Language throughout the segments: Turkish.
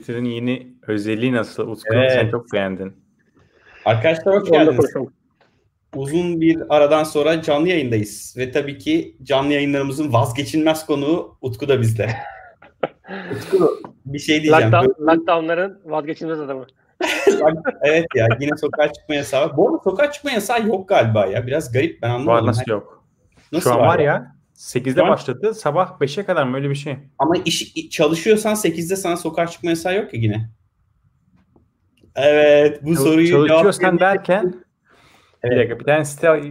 Twitter'ın yeni özelliği nasıl? Utku Evet. sen çok beğendin. Arkadaşlar hoş geldiniz. Uzun bir aradan sonra canlı yayındayız. Ve tabii ki canlı yayınlarımızın vazgeçilmez konuğu Utku da bizde. Utku bir şey diyeceğim. Lockdown, lockdownların vazgeçilmez adamı. evet ya yine sokağa çıkma yasağı var. Bu arada sokağa çıkma yasağı yok galiba ya. Biraz garip ben Var anlamadım. nasıl yok? Nasıl Şu an var ya. 8'de Şu an- başladı. Sabah 5'e kadar mı öyle bir şey? Ama iş çalışıyorsan 8'de sana sokağa çıkma yasağı yok ya yine. Evet bu soruyu cevap Çalışıyorsan derken Evet. bir dakika bir tane site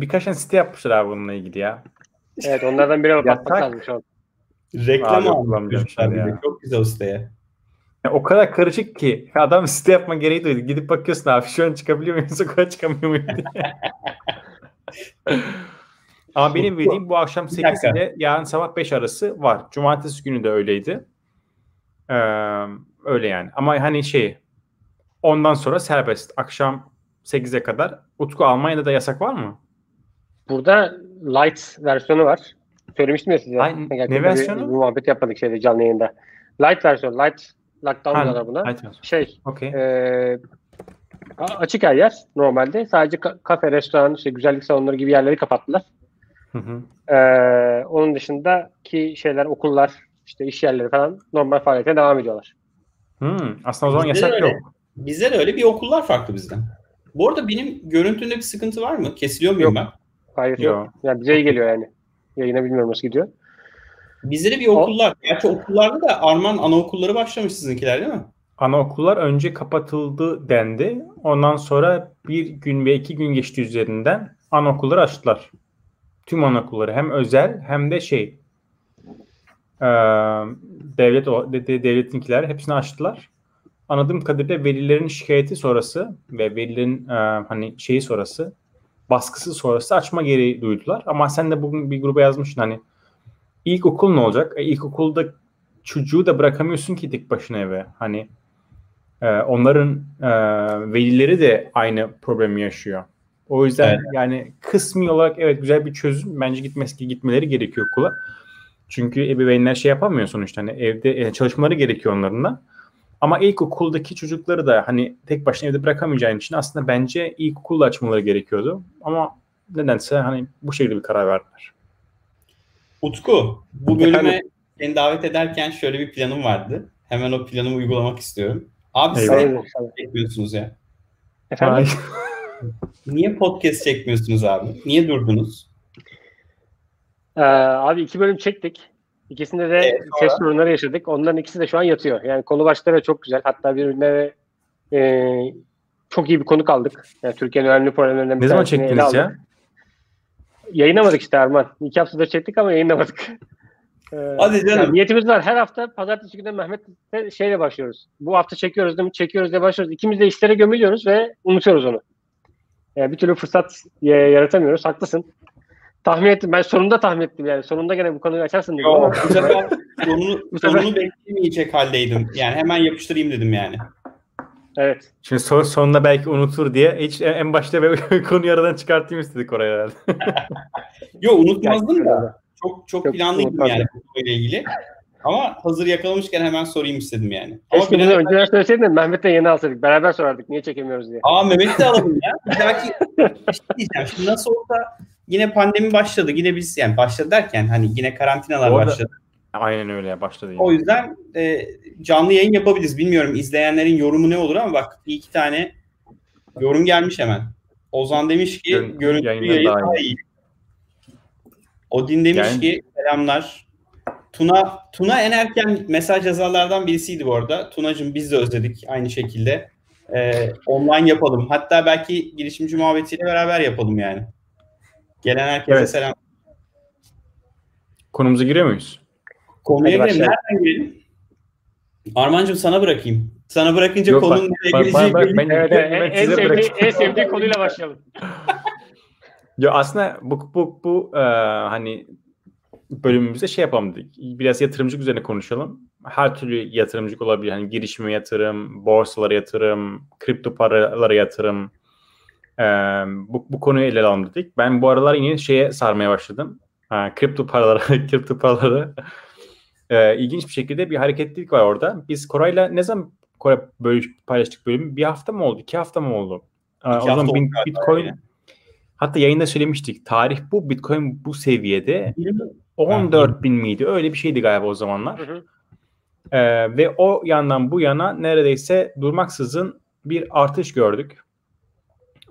birkaç tane site yapmışlar abi bununla ilgili ya. Evet onlardan birine bakmak Yasak. lazım şu an. reklam Abi, almış kullanmayacağım çocuklar şimdi bir de. ya. Çok güzel siteye. Ya o kadar karışık ki adam site yapma gereği duydu. Gidip bakıyorsun abi şu an çıkabiliyor muyum sokağa çıkamıyor muyum diye. Ama benim bildiğim bu akşam 8 dakika. ile yarın sabah 5 arası var. Cumartesi günü de öyleydi. Ee, öyle yani. Ama hani şey ondan sonra serbest. Akşam 8'e kadar. Utku Almanya'da da yasak var mı? Burada light versiyonu var. Söylemiştim ya size. Ay, ne Gerçekten bir- versiyonu? Bir muhabbet yapmadık şeyde canlı yayında. Light versiyonu. Light lockdown Ha, diyorlar buna. hayır. Şey Okey. e, açık her yer normalde. Sadece ka- kafe, restoran, işte güzellik salonları gibi yerleri kapattılar. Hı hı. Ee, onun dışındaki şeyler, okullar, işte iş yerleri falan normal faaliyete devam ediyorlar. Hmm, aslında o zaman Bizde de yasak öyle. yok. Bizde de öyle bir okullar farklı bizden. Bu arada benim görüntümde bir sıkıntı var mı? Kesiliyor muyum ben? Hayır yok. Yok. Yani bize iyi geliyor yani. Yayına bilmiyorum nasıl gidiyor. Bizde de bir okullar. Gerçi okullarda da Arman anaokulları başlamış sizinkiler değil mi? Anaokullar önce kapatıldı dendi. Ondan sonra bir gün ve iki gün geçti üzerinden anaokulları açtılar. Tüm anaokulları hem özel hem de şey eee, devlet de- de- devletinkiler hepsini açtılar. Anladığım kadarıyla velilerin şikayeti sonrası ve velilerin eee, hani şeyi sonrası baskısı sonrası açma gereği duydular. Ama sen de bugün bir gruba yazmışsın hani ilkokul ne olacak? E, ilkokulda çocuğu da bırakamıyorsun ki tek başına eve. Hani e, onların e, velileri de aynı problemi yaşıyor. O yüzden Evet. yani kısmi olarak evet güzel bir çözüm. Bence gitmesi gitmeleri gerekiyor okula. Çünkü ebeveynler şey yapamıyor sonuçta. Hani evde e, çalışmaları gerekiyor onların da. Ama ilkokuldaki çocukları da hani tek başına evde bırakamayacağın için aslında bence ilkokulda açmaları gerekiyordu. Ama nedense hani bu şekilde bir karar verdiler. Utku, bu bölüme Efendim? seni davet ederken şöyle bir planım vardı. Hemen o planımı uygulamak istiyorum. Abi Eyvallah. Hayırlı podcast çekmiyorsunuz ya? Efendim? Niye podcast çekmiyorsunuz abi? Niye durdunuz? Ee, abi iki bölüm çektik. İkisinde de Evet, sonra? ses sorunları yaşadık. Onların ikisi de şu an yatıyor. Yani konu başları çok güzel. Hatta birbirine e, çok iyi bir konuk aldık. Yani Türkiye'nin önemli problemlerinden bir ne zaman çektiniz ya? Yayınlamadık işte Erman. İki haftadır çektik ama yayınlamadık. Ee, Hadi canım. yani niyetimiz var. Her hafta pazartesi günü Mehmet'le şeyle başlıyoruz. Bu hafta çekiyoruz değil mi? Çekiyoruz diye başlıyoruz. İkimiz de işlere gömülüyoruz ve unutuyoruz onu. Yani bir türlü fırsat yaratamıyoruz. Haklısın. Tahmin ettim. Ben sonunda tahmin ettim yani. Sonunda gene bu konuyu açarsın dedim ama. Yok, bu sefer sonunu, Bu sefer- sonunu beklemeyecek haldeydim. Yani hemen yapıştırayım dedim yani. Evet. Şimdi son, sonunda belki unutur diye hiç en başta konuyu aradan çıkartayım istedik oraya herhalde. Yok unutmazdım da. Çok çok Çok planlıydım yani bu konuyla ilgili. Ama hazır yakalamışken hemen sorayım istedim yani. Ama Keşke bunu önceden söyleseydin de Mehmet'le yeni alsaydık. Beraber sorardık. Niye çekemiyoruz diye. Aa Mehmet'i de alalım ya. Bir dahaki şey diyeceğim. Şimdi nasıl olsa yine pandemi başladı. Yine biz yani başladı derken hani yine karantinalar Orada- başladı. Aynen öyle başladı. yine. O yüzden e, canlı yayın yapabiliriz. Bilmiyorum izleyenlerin yorumu ne olur ama bak bir iki tane yorum gelmiş hemen. Ozan demiş ki Görüntü yayın daha iyi. Odin demiş Yani- ki selamlar. Tuna Tuna en erken mesaj yazarlardan birisiydi bu arada. Tunacığım biz de özledik aynı şekilde. Ee, online yapalım. Hatta belki girişimci muhabbetiyle beraber yapalım yani. Gelen herkese Evet. selam. Konumuza giriyor muyuz? Konuya girelim. başlayalım. Nereden girelim? Armancığım sana bırakayım. Sana bırakınca Yok, konunun nereye geleceği bak- belli. ben- Evet, ben en, en sevdiği, en sevdiği konuyla başlayalım. Ya aslında bu bu bu e, hani bölümümüzde şey yapalım dedik. Biraz yatırımcılık üzerine konuşalım. Her türlü yatırımcılık olabilir. Hani girişime yatırım, borsalara yatırım, kripto paralara yatırım. E, bu, bu konuyu ele alalım dedik. Ben bu aralar yine şeye sarmaya başladım. Ha, kripto paralara, kripto paralara. e, ilginç bir şekilde bir hareketlilik var orada. Biz Koray'la ne zaman Koray böyle paylaştık bölümü? Bir hafta mı oldu? İki hafta mı oldu? Ee, o zaman bin, Bitcoin yani. Hatta yayında söylemiştik. Tarih bu. Bitcoin bu seviyede 14 bin miydi? Öyle bir şeydi galiba o zamanlar. Hı hı. Ee, ve o yandan bu yana neredeyse durmaksızın bir artış gördük.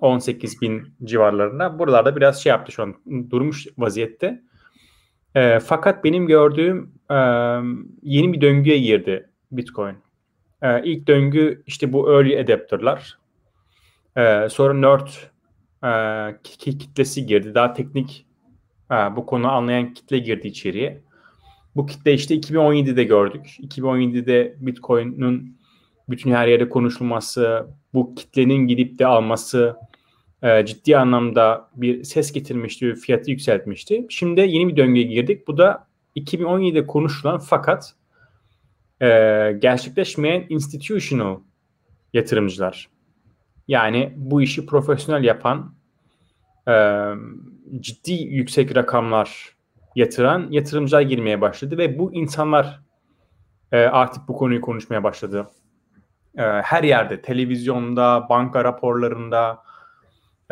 18 bin civarlarında. Buralarda biraz şey yaptı şu an durmuş vaziyette. E, fakat benim gördüğüm e, yeni bir döngüye girdi Bitcoin. E, ilk döngü işte bu early adapter'lar. E, sonra nerd e, kitlesi girdi. Daha teknik e, bu konu anlayan kitle girdi içeriye. Bu kitle işte 2017'de gördük. 2017'de Bitcoin'in bütün her yerde konuşulması, bu kitlenin gidip de alması, e, ciddi anlamda bir ses getirmişti, fiyatı yükseltmişti. Şimdi yeni bir döngüye girdik. Bu da 2017'de konuşulan fakat e, gerçekleşmeyen institutional yatırımcılar. Yani bu işi profesyonel yapan, e, ciddi yüksek rakamlar yatıran yatırımcılar girmeye başladı ve bu insanlar e, artık bu konuyu konuşmaya başladı. E, her yerde, televizyonda, banka raporlarında,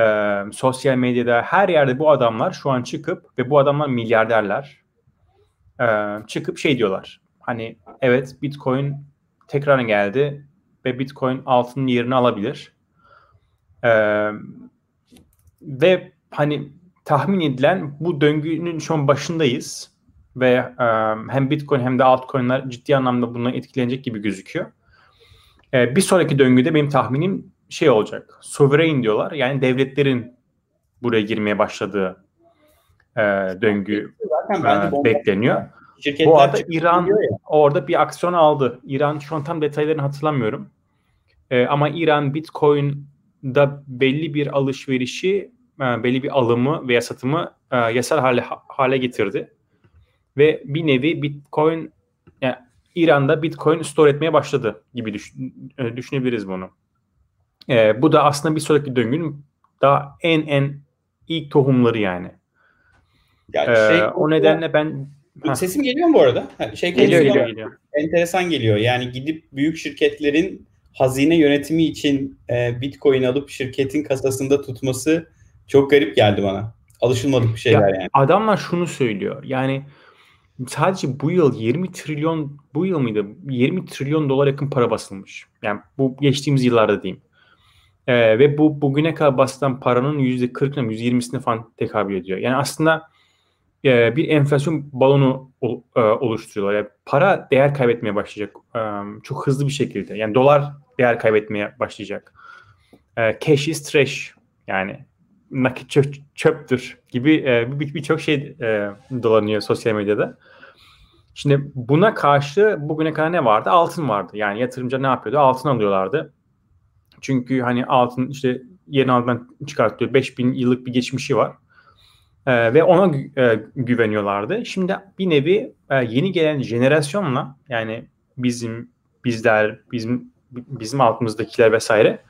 e, sosyal medyada her yerde bu adamlar şu an çıkıp ve bu adamlar milyarderler e, çıkıp şey diyorlar. Hani evet Bitcoin tekrar geldi ve Bitcoin altının yerini alabilir. E, ve hani tahmin edilen bu döngünün şu an başındayız ve e, hem Bitcoin hem de altcoin'ler ciddi anlamda bundan etkilenecek gibi gözüküyor. E, bir sonraki döngüde benim tahminim şey olacak. Sovereign diyorlar. Yani devletlerin buraya girmeye başladığı e, döngü Zaten e, bekleniyor. Bu arada İran orada bir aksiyon aldı. İran şu an tam detaylarını hatırlamıyorum. E, ama İran Bitcoin'da belli bir alışverişi, e, belli bir alımı veya satımı e, yasal hale hale getirdi. Ve bir nevi Bitcoin yani İran'da Bitcoin store etmeye başladı gibi düşün, e, düşünebiliriz bunu. E, bu da aslında bir sonraki döngünün daha en en ilk tohumları yani. yani ee, şey, o nedenle ben sesim geliyor mu bu arada? Şey geliyor, geliyor, geliyor. Enteresan geliyor. Yani gidip büyük şirketlerin hazine yönetimi için e, Bitcoin alıp şirketin kasasında tutması çok garip geldi bana. Alışılmadık bir şeyler ya, yani. Adamlar şunu söylüyor. Yani sadece bu yıl 20 trilyon bu yıl mıydı? 20 trilyon dolar yakın para basılmış. Yani bu geçtiğimiz yıllarda diyeyim. Ee, ve bu bugüne kadar basılan paranın %40'ına %20'sine falan tekabül ediyor. Yani aslında e, bir enflasyon balonu ol, e, oluşturuyorlar. Yani para değer kaybetmeye başlayacak e, çok hızlı bir şekilde. Yani dolar değer kaybetmeye başlayacak. E, cash is trash yani nakit çöp, çöptür gibi e, birçok bir şey e, dolanıyor sosyal medyada. Şimdi buna karşı bugüne kadar ne vardı? Altın vardı. Yani yatırımcı ne yapıyordu? Altın alıyorlardı. Çünkü hani altın işte yeni altından çıkartıyor. 5000 yıllık bir geçmişi var. Ee, ve ona e, güveniyorlardı. Şimdi bir nevi e, yeni gelen jenerasyonla yani bizim bizler bizim bizim altımızdakiler vesaire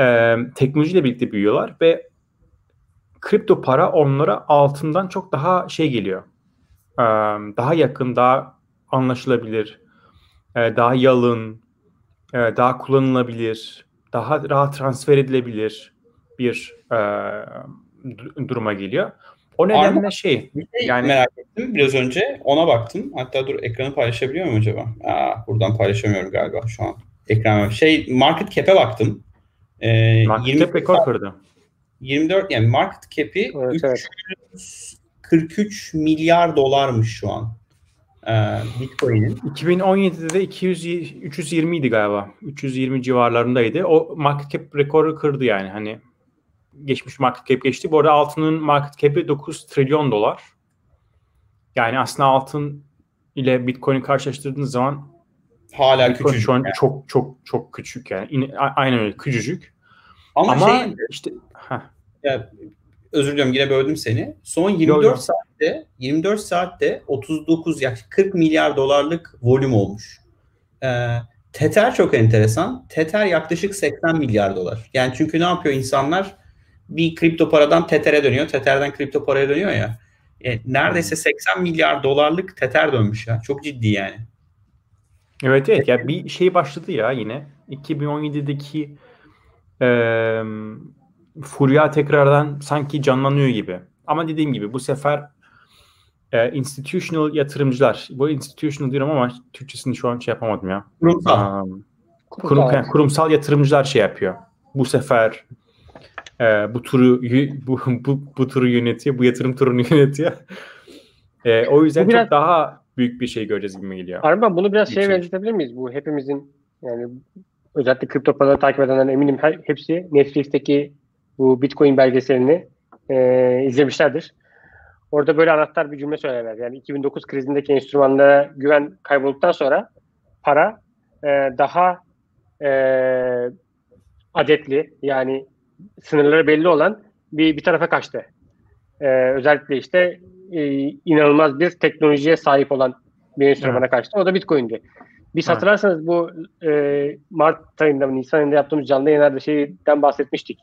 e, teknolojiyle birlikte büyüyorlar ve kripto para onlara altından çok daha şey geliyor. E, daha yakın, daha anlaşılabilir, e, daha yalın, e, daha kullanılabilir, daha rahat transfer edilebilir bir e, duruma geliyor. O nedenle Arma, şey, şey yani merak ettim biraz önce ona baktım. Hatta dur ekranı paylaşabiliyor muyum acaba? Aa, buradan paylaşamıyorum galiba şu an. Ekran şey market cap'e baktım. Ee, market 20 cap rekor kırdı. 24 yani market cap'i evet, 343 evet. milyar dolarmış şu an e, Bitcoin'in. 2017'de de 200 320 idi galiba. 320 civarlarındaydı. O market cap rekoru kırdı yani. Hani geçmiş market cap geçti. Bu arada altının market cap'i 9 trilyon dolar. Yani aslında altın ile Bitcoin'i karşılaştırdığınız zaman hala Bitcoin küçücük. Şu an yani. çok çok çok küçük yani. Aynen öyle küçücük. Ama, Ama şey, işte heh. ya, özür diliyorum yine böldüm seni. Son 24 yo, saatte 24 saatte 39 yaklaşık 40 milyar dolarlık volüm olmuş. Ee, Tether çok enteresan. Tether yaklaşık 80 milyar dolar. Yani çünkü ne yapıyor insanlar? Bir kripto paradan Tether'e dönüyor. Tether'den kripto paraya dönüyor ya. E, neredeyse 80 milyar dolarlık teter dönmüş ya. Çok ciddi yani. Evet evet ya bir şey başladı ya yine 2017'deki e, furya tekrardan sanki canlanıyor gibi. Ama dediğim gibi bu sefer e, institutional yatırımcılar bu institutional diyorum ama Türkçesini şu an şey yapamadım ya. Kurumsal. Um, kurum, yani kurumsal yatırımcılar şey yapıyor. Bu sefer e, bu turu bu, bu, bu turu yönetiyor, bu yatırım turunu yönetiyor. E, o yüzden biraz, çok daha büyük bir şey göreceğiz gibi geliyor. Arman bunu biraz şeye benzetebilir miyiz? Bu hepimizin yani özellikle kripto paraları takip edenler eminim her, hepsi Netflix'teki bu Bitcoin belgeselini e, izlemişlerdir. Orada böyle anahtar bir cümle söylerler. Yani 2009 krizindeki enstrümanlara güven kaybolduktan sonra para e, daha e, adetli yani sınırları belli olan bir, bir tarafa kaçtı. E, özellikle işte e, inanılmaz bir teknolojiye sahip olan bir enstrümana evet. kaçtı. O da Bitcoin'di. Biz evet. hatırlarsanız bu e, Mart ayında mı Nisan ayında yaptığımız canlı yayınlarda şeyden bahsetmiştik.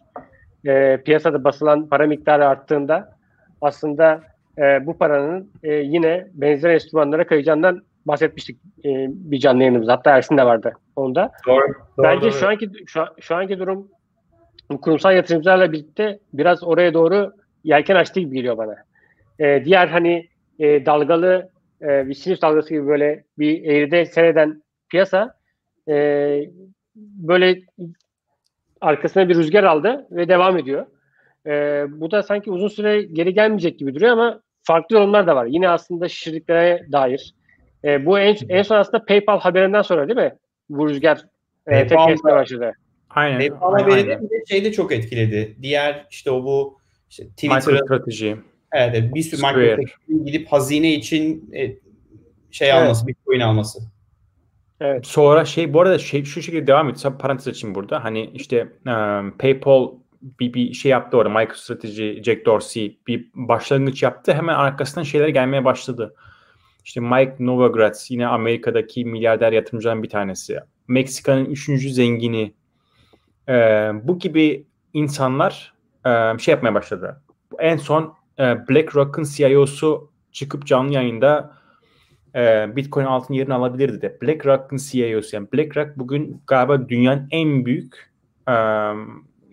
E, piyasada basılan para miktarı arttığında aslında e, bu paranın e, yine benzer enstrümanlara kayacağından bahsetmiştik e, bir canlı yayınımız. Hatta Ersin de vardı onda. Doğru, doğru, Bence doğru. şu anki şu, şu anki durum kurumsal yatırımcılarla birlikte biraz oraya doğru yelken açtı gibi geliyor bana. E, diğer hani e, dalgalı e, bir sinüs dalgası gibi böyle bir eğride seyreden piyasa e, böyle arkasına bir rüzgar aldı ve devam ediyor. E, bu da sanki uzun süre geri gelmeyecek gibi duruyor ama farklı yorumlar da var. Yine aslında şişirdiklere dair. E, bu en, en son aslında PayPal haberinden sonra değil mi? Bu rüzgar e, tek kesmeye başladı. Aynen. PayPal haberi de şey de çok etkiledi. Diğer işte o bu işte Twitter strateji. Evet, bir sürü Microsoft'un gidip hazine için e, şey evet. alması, Bitcoin alması. Evet. Sonra şey bu arada şey şu şekilde devam ediyor. Parantez açayım burada. Hani işte um, PayPal bir, bir şey yaptı orada. MicroStrategy, Jack Dorsey bir başlangıç yaptı. Hemen arkasından şeyler gelmeye başladı. İşte Mike Novogratz yine Amerika'daki milyarder yatırımcıların bir tanesi. Meksika'nın üçüncü zengini. Ee, bu gibi insanlar e, şey yapmaya başladı. En son e, BlackRock'ın CIO'su çıkıp canlı yayında e, Bitcoin altın yerini alabilirdi de. BlackRock'ın CIO'su yani BlackRock bugün galiba dünyanın en büyük e,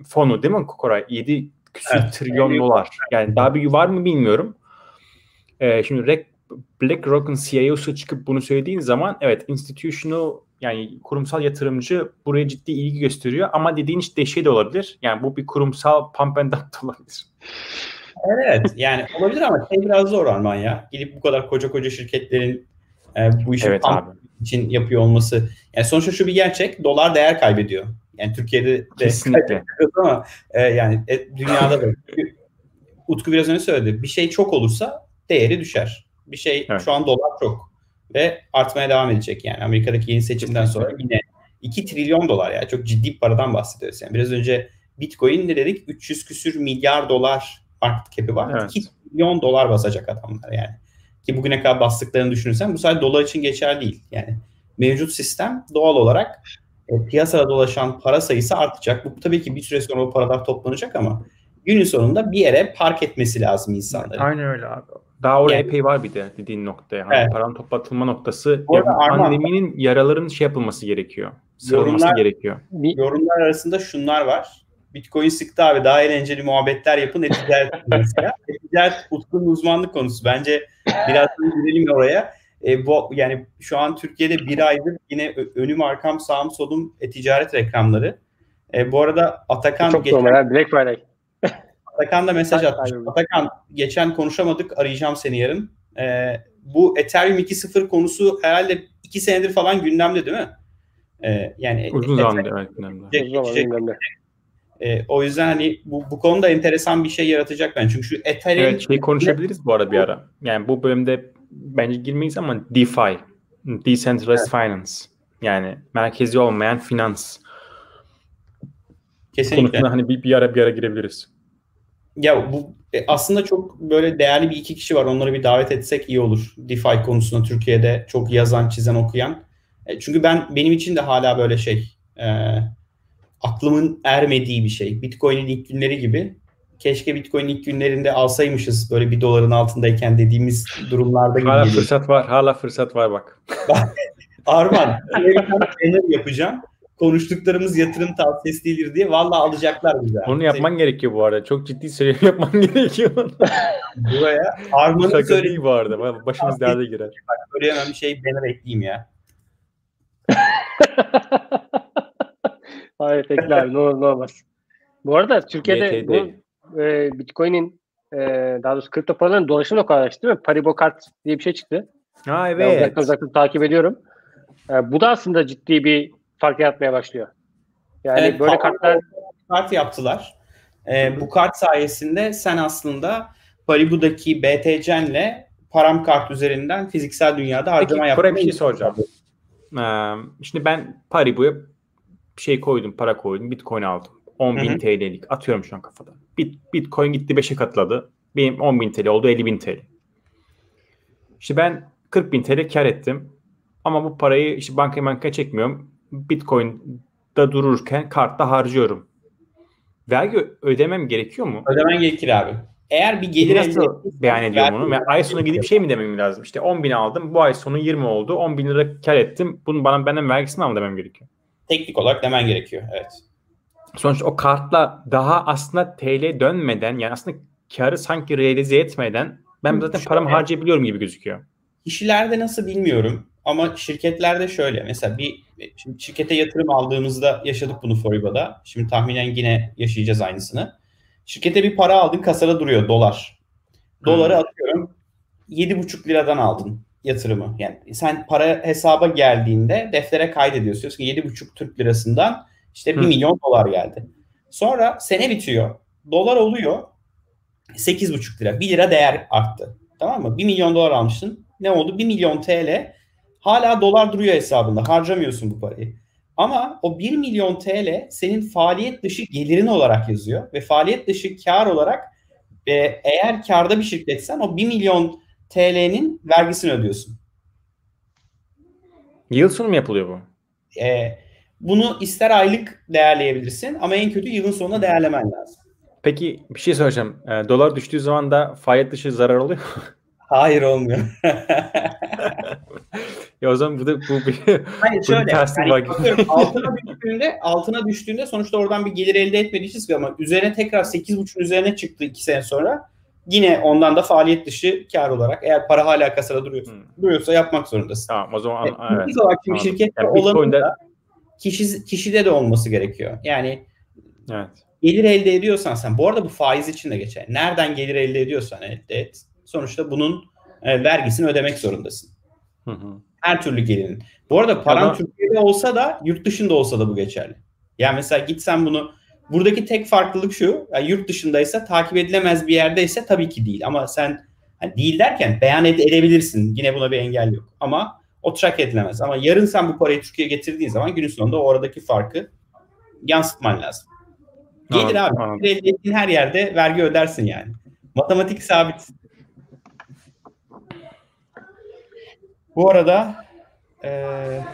fonu değil mi Koray? 7 küsür evet, trilyon dolar. Yani daha bir var mı bilmiyorum. E, şimdi BlackRock'ın CIO'su çıkıp bunu söylediğin zaman evet institutional yani kurumsal yatırımcı buraya ciddi ilgi gösteriyor ama dediğin işte şey de olabilir. Yani bu bir kurumsal pump and dump olabilir. Evet yani olabilir ama şey biraz zor Arman ya. Gidip bu kadar koca koca şirketlerin e, bu işi evet, abi. için yapıyor olması. Yani sonuçta şu bir gerçek. Dolar değer kaybediyor. Yani Türkiye'de de Kesinlikle. ama e, yani e, dünyada da. Utku biraz önce söyledi. Bir şey çok olursa değeri düşer. Bir şey evet. şu an dolar çok ve artmaya devam edecek yani. Amerika'daki yeni seçimden sonra yine 2 trilyon dolar yani çok ciddi bir paradan bahsediyoruz. Yani biraz önce Bitcoin ne dedik? 300 küsür milyar dolar market cap'i var. Evet. 2 milyon dolar basacak adamlar yani. Ki bugüne kadar bastıklarını düşünürsen bu sadece dolar için geçerli değil. Yani mevcut sistem doğal olarak e, piyasada dolaşan para sayısı artacak. Bu tabii ki bir süre sonra o paralar toplanacak ama günün sonunda bir yere park etmesi lazım insanların. Aynen öyle abi. Daha orada yani, epey var bir de dediğin noktaya. Hani evet. paranın toplatılma noktası. Ya, pandeminin yaraların şey yapılması gerekiyor. Yorumlar, gerekiyor. Yorumlar arasında şunlar var. Bitcoin sıktı abi daha eğlenceli muhabbetler yapın e-ticaret mesela. e-ticaret Utku'nun uzmanlık konusu. Bence biraz girelim oraya. E, bu yani şu an Türkiye'de bir aydır yine önüm arkam sağım solum e-ticaret reklamları. E, bu arada Atakan Çok geçen, normal, Black Friday. Atakan da mesaj atmış. Atakan geçen konuşamadık arayacağım seni yarın. E, bu Ethereum 2.0 konusu herhalde iki senedir falan gündemde değil mi? E, yani uzun zamandır evet gündemde. E, o yüzden hani bu, bu konuda enteresan bir şey yaratacak ben. Çünkü şu Ethereum... Evet şey konuşabiliriz bu arada bir ara. Yani bu bölümde bence girmeyiz ama DeFi. Decentralized evet. Finance. Yani merkezi olmayan finans. Kesinlikle. Konusunda hani bir, bir ara bir ara girebiliriz. Ya bu e, aslında çok böyle değerli bir iki kişi var. Onları bir davet etsek iyi olur. DeFi konusunda Türkiye'de çok yazan, çizen, okuyan. E, çünkü ben benim için de hala böyle şey e, aklımın ermediği bir şey. Bitcoin'in ilk günleri gibi keşke Bitcoin ilk günlerinde alsaymışız böyle bir doların altındayken dediğimiz durumlarda gibi Hala geliyor. fırsat var. Hala fırsat var bak. Arman, Amerikan yapacağım. Konuştuklarımız yatırım tavsiyesi değildir diye. Vallahi alacaklar bize. Onu yapman gerekiyor bu arada. Çok ciddi söylüyorum yapman gerekiyor. Buraya Bu Arman'ın söylediği bu arada. Başımız derde girer. söyleyemem bir şey banner ekleyeyim ya. Hayır tekli abi ne olur ne olmaz. Bu arada Türkiye'de bu e, Bitcoin'in e, daha doğrusu kripto paraların dolaşımı da kolaylaştı değil mi? Paribo Kart diye bir şey çıktı. Ha Ben evet. uzaktan uzaktan takip ediyorum. E, bu da aslında ciddi bir fark yaratmaya başlıyor. Yani Evet, böyle kartlar Kart yaptılar. Ee, bu kart sayesinde sen aslında Paribu'daki BTC'nle param kart üzerinden fiziksel dünyada harcama Peki yapmayı buraya bir şey soracağım. Ee, şimdi ben Paribu'ya bir şey koydum, para koydum, Bitcoin aldım. 10.000 Hı hı. TL'lik. Atıyorum şu an kafada. Bit, Bitcoin gitti 5'e katladı. Benim 10.000 TL oldu 50.000 TL. İşte ben 40.000 TL kar ettim. Ama bu parayı işte bankaya bankaya çekmiyorum. Bitcoin'da dururken kartta harcıyorum. Vergi ödemem gerekiyor mu? Ödemen gerekir abi. Eğer bir gelir elde beyan ediyorum onu? Ve ay sonu gidip şey mi demem lazım? İşte 10 bin aldım. Bu ay sonu 20 oldu. 10 bin lira kar ettim. Bunun bana benden vergisini al demem gerekiyor. Teknik olarak demen gerekiyor. Evet. Sonuçta o kartla daha aslında TL dönmeden yani aslında karı sanki realize etmeden ben Hı, zaten şöyle. paramı harcayabiliyorum gibi gözüküyor. Kişilerde nasıl bilmiyorum ama şirketlerde şöyle mesela bir şimdi şirkete yatırım aldığımızda yaşadık bunu Foriba'da. Şimdi tahminen yine yaşayacağız aynısını. Şirkete bir para aldın kasada duruyor dolar. Doları Hmm. atıyorum 7,5 liradan aldın yatırımı. Yani sen para hesaba geldiğinde deftere kaydediyorsun. Diyorsun ki 7,5 Türk lirasından işte 1 Hı. milyon dolar geldi. Sonra sene bitiyor. Dolar oluyor 8,5 lira. 1 lira değer arttı. Tamam mı? 1 milyon dolar almışsın. Ne oldu? 1 milyon TL hala dolar duruyor hesabında. Harcamıyorsun bu parayı. Ama o 1 milyon TL senin faaliyet dışı gelirin olarak yazıyor. Ve faaliyet dışı kar olarak e, eğer karda bir şirketsen o 1 milyon TL'nin vergisini ödüyorsun. Yıl sonu mu yapılıyor bu? E, bunu ister aylık değerleyebilirsin ama en kötü yılın sonunda değerlemen lazım. Peki bir şey soracağım. Ee, dolar düştüğü zaman da faaliyet dışı zarar oluyor. mu? Hayır olmuyor. ya o zaman bu da bu bir Hayır şöyle. yani bakıyorum, altına düştüğünde altına düştüğünde sonuçta oradan bir gelir elde etmediğiniz ama üzerine tekrar 8.5'un üzerine çıktı 2 sene sonra yine ondan da faaliyet dışı kar olarak eğer para hala kasada duruyor, Hmm. duruyorsa yapmak zorundasın. tamam o zaman Evet, evet. Olarak şimdi şirkette Yani olanın da kişi, kişide de olması gerekiyor. Yani Evet. gelir elde ediyorsan sen, bu arada bu faiz için de geçer. Nereden gelir elde ediyorsan elde et. Sonuçta bunun e, vergisini ödemek zorundasın. Hı hı. Her türlü gelirin. Bu arada paran Ama- Türkiye'de olsa da yurt dışında olsa da bu geçerli. Yani mesela gitsen bunu buradaki tek farklılık şu. Yani yurt dışındaysa takip edilemez bir yerdeyse tabii ki değil. Ama sen hani değil derken beyan ed- edebilirsin. Yine buna bir engel yok. Ama o track edilemez. Ama yarın sen bu parayı Türkiye'ye getirdiğin zaman günün sonunda o aradaki farkı yansıtman lazım. Gelir abi. Gelir elde ettiğin her yerde vergi ödersin yani. Matematik sabit. Bu arada eee,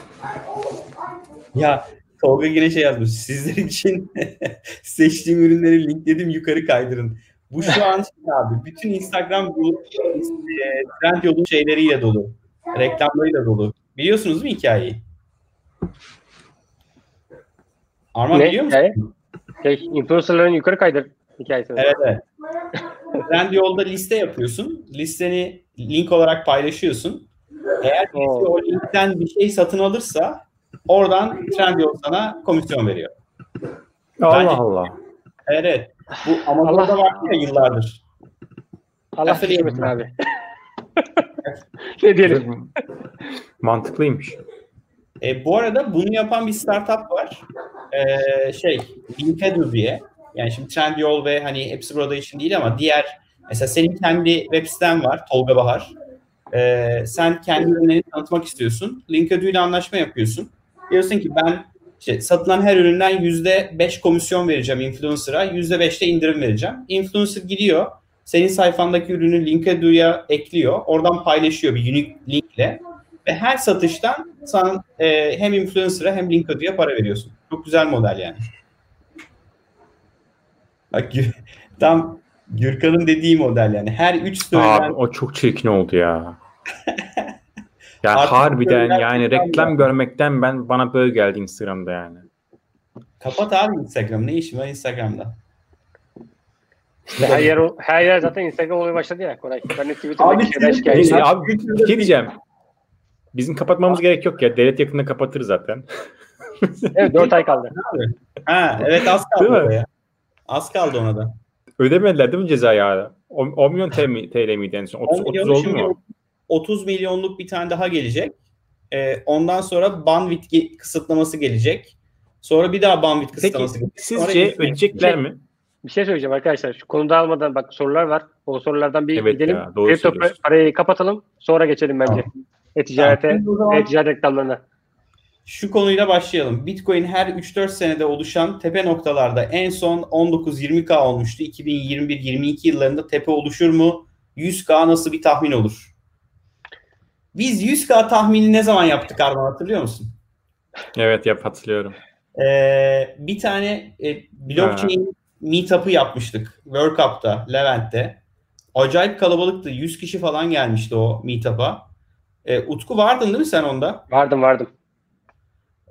ya Tolga yine şey yazmış. Sizler için seçtiğim ürünleri linkledim yukarı kaydırın. Bu şu an şey abi. Bütün Instagram dolu, e, trend yolun şeyleriyle dolu. Reklamlarıyla dolu. Biliyorsunuz mi hikayeyi? Arman Ne biliyor musun? hikaye? Şey, influencerların yukarı kaydır hikayesi. Evet evet. Trendyol'da liste yapıyorsun. Listeni link olarak paylaşıyorsun. Eğer birisi o linkten bir şey satın alırsa oradan Trendyol sana komisyon veriyor. Allah Bence- Allah. Evet. Bu Amazon'da Allah. var ya yıllardır. Allah düşmesin abi. ne diyelim? Mantıklıymış. E, bu arada bunu yapan bir startup var. E, şey, Linkado diye. Yani şimdi Trendyol ve hani hepsi burada için değil ama diğer mesela senin kendi web siten var Tolga Bahar. E, sen kendi ürünlerini tanıtmak istiyorsun. Linkado ile anlaşma yapıyorsun. Diyorsun ki ben işte satılan her üründen %5 komisyon vereceğim influencer'a. %5 de indirim vereceğim. Influencer gidiyor. Senin sayfandaki ürünü Linkado'ya ekliyor. Oradan paylaşıyor bir unique linkle. Ve her satıştan sen e, hem influencer'a hem Linkado'ya para veriyorsun. Çok güzel model yani. Bak, Tam Gürkan'ın dediği model yani. Her üç söylenen Abi o çok çirkin oldu ya. ya Artık harbiden yani reklam ya. görmekten ben bana böyle geldi Instagram'da yani. kapat abi Instagram. Ne işin var Instagram'da? Her yer, her yer zaten Instagram olmaya başladı ya Koray. Ben de Twitter'daki Abi. Neyse abi bir şey diyeceğim. Bizim kapatmamız gerek yok ya. Devlet yakında kapatır zaten. Evet 4 ay kaldı. Ha evet az kaldı Değil mi? oraya. Az kaldı ona da. Ödemediler değil mi cezayı hala? 10, 10 milyon TL, mi- TL miydi en son? 30, 10 30 milyon oldu mu? 30 milyonluk bir tane daha gelecek. Ee, ondan sonra bandwidth kısıtlaması gelecek. Sonra bir daha bandwidth Peki kısıtlaması gelecek. Sonra sizce ödeyecekler mi? Bir şey söyleyeceğim arkadaşlar. Şu konuda almadan bak sorular var. O sorulardan bir Evet gidelim. ya, Kripto parayı kapatalım. Sonra geçelim bence. E-ticarete, Tamam, o zaman- e-ticaret reklamlarına. Şu konuyla başlayalım. Bitcoin her 3-4 senede oluşan tepe noktalarda en son 19-20K olmuştu. 2021-22 yıllarında tepe oluşur mu? 100K nasıl bir tahmin olur? Biz 100K tahmini ne zaman yaptık Arman hatırlıyor musun? Evet yap hatırlıyorum. Ee, bir tane e, blockchain meetup'ı yapmıştık. World Cup'ta, Levent'te. Acayip kalabalıktı. 100 kişi falan gelmişti o meetup'a. Ee, Utku vardın değil mi sen onda? Vardım vardım.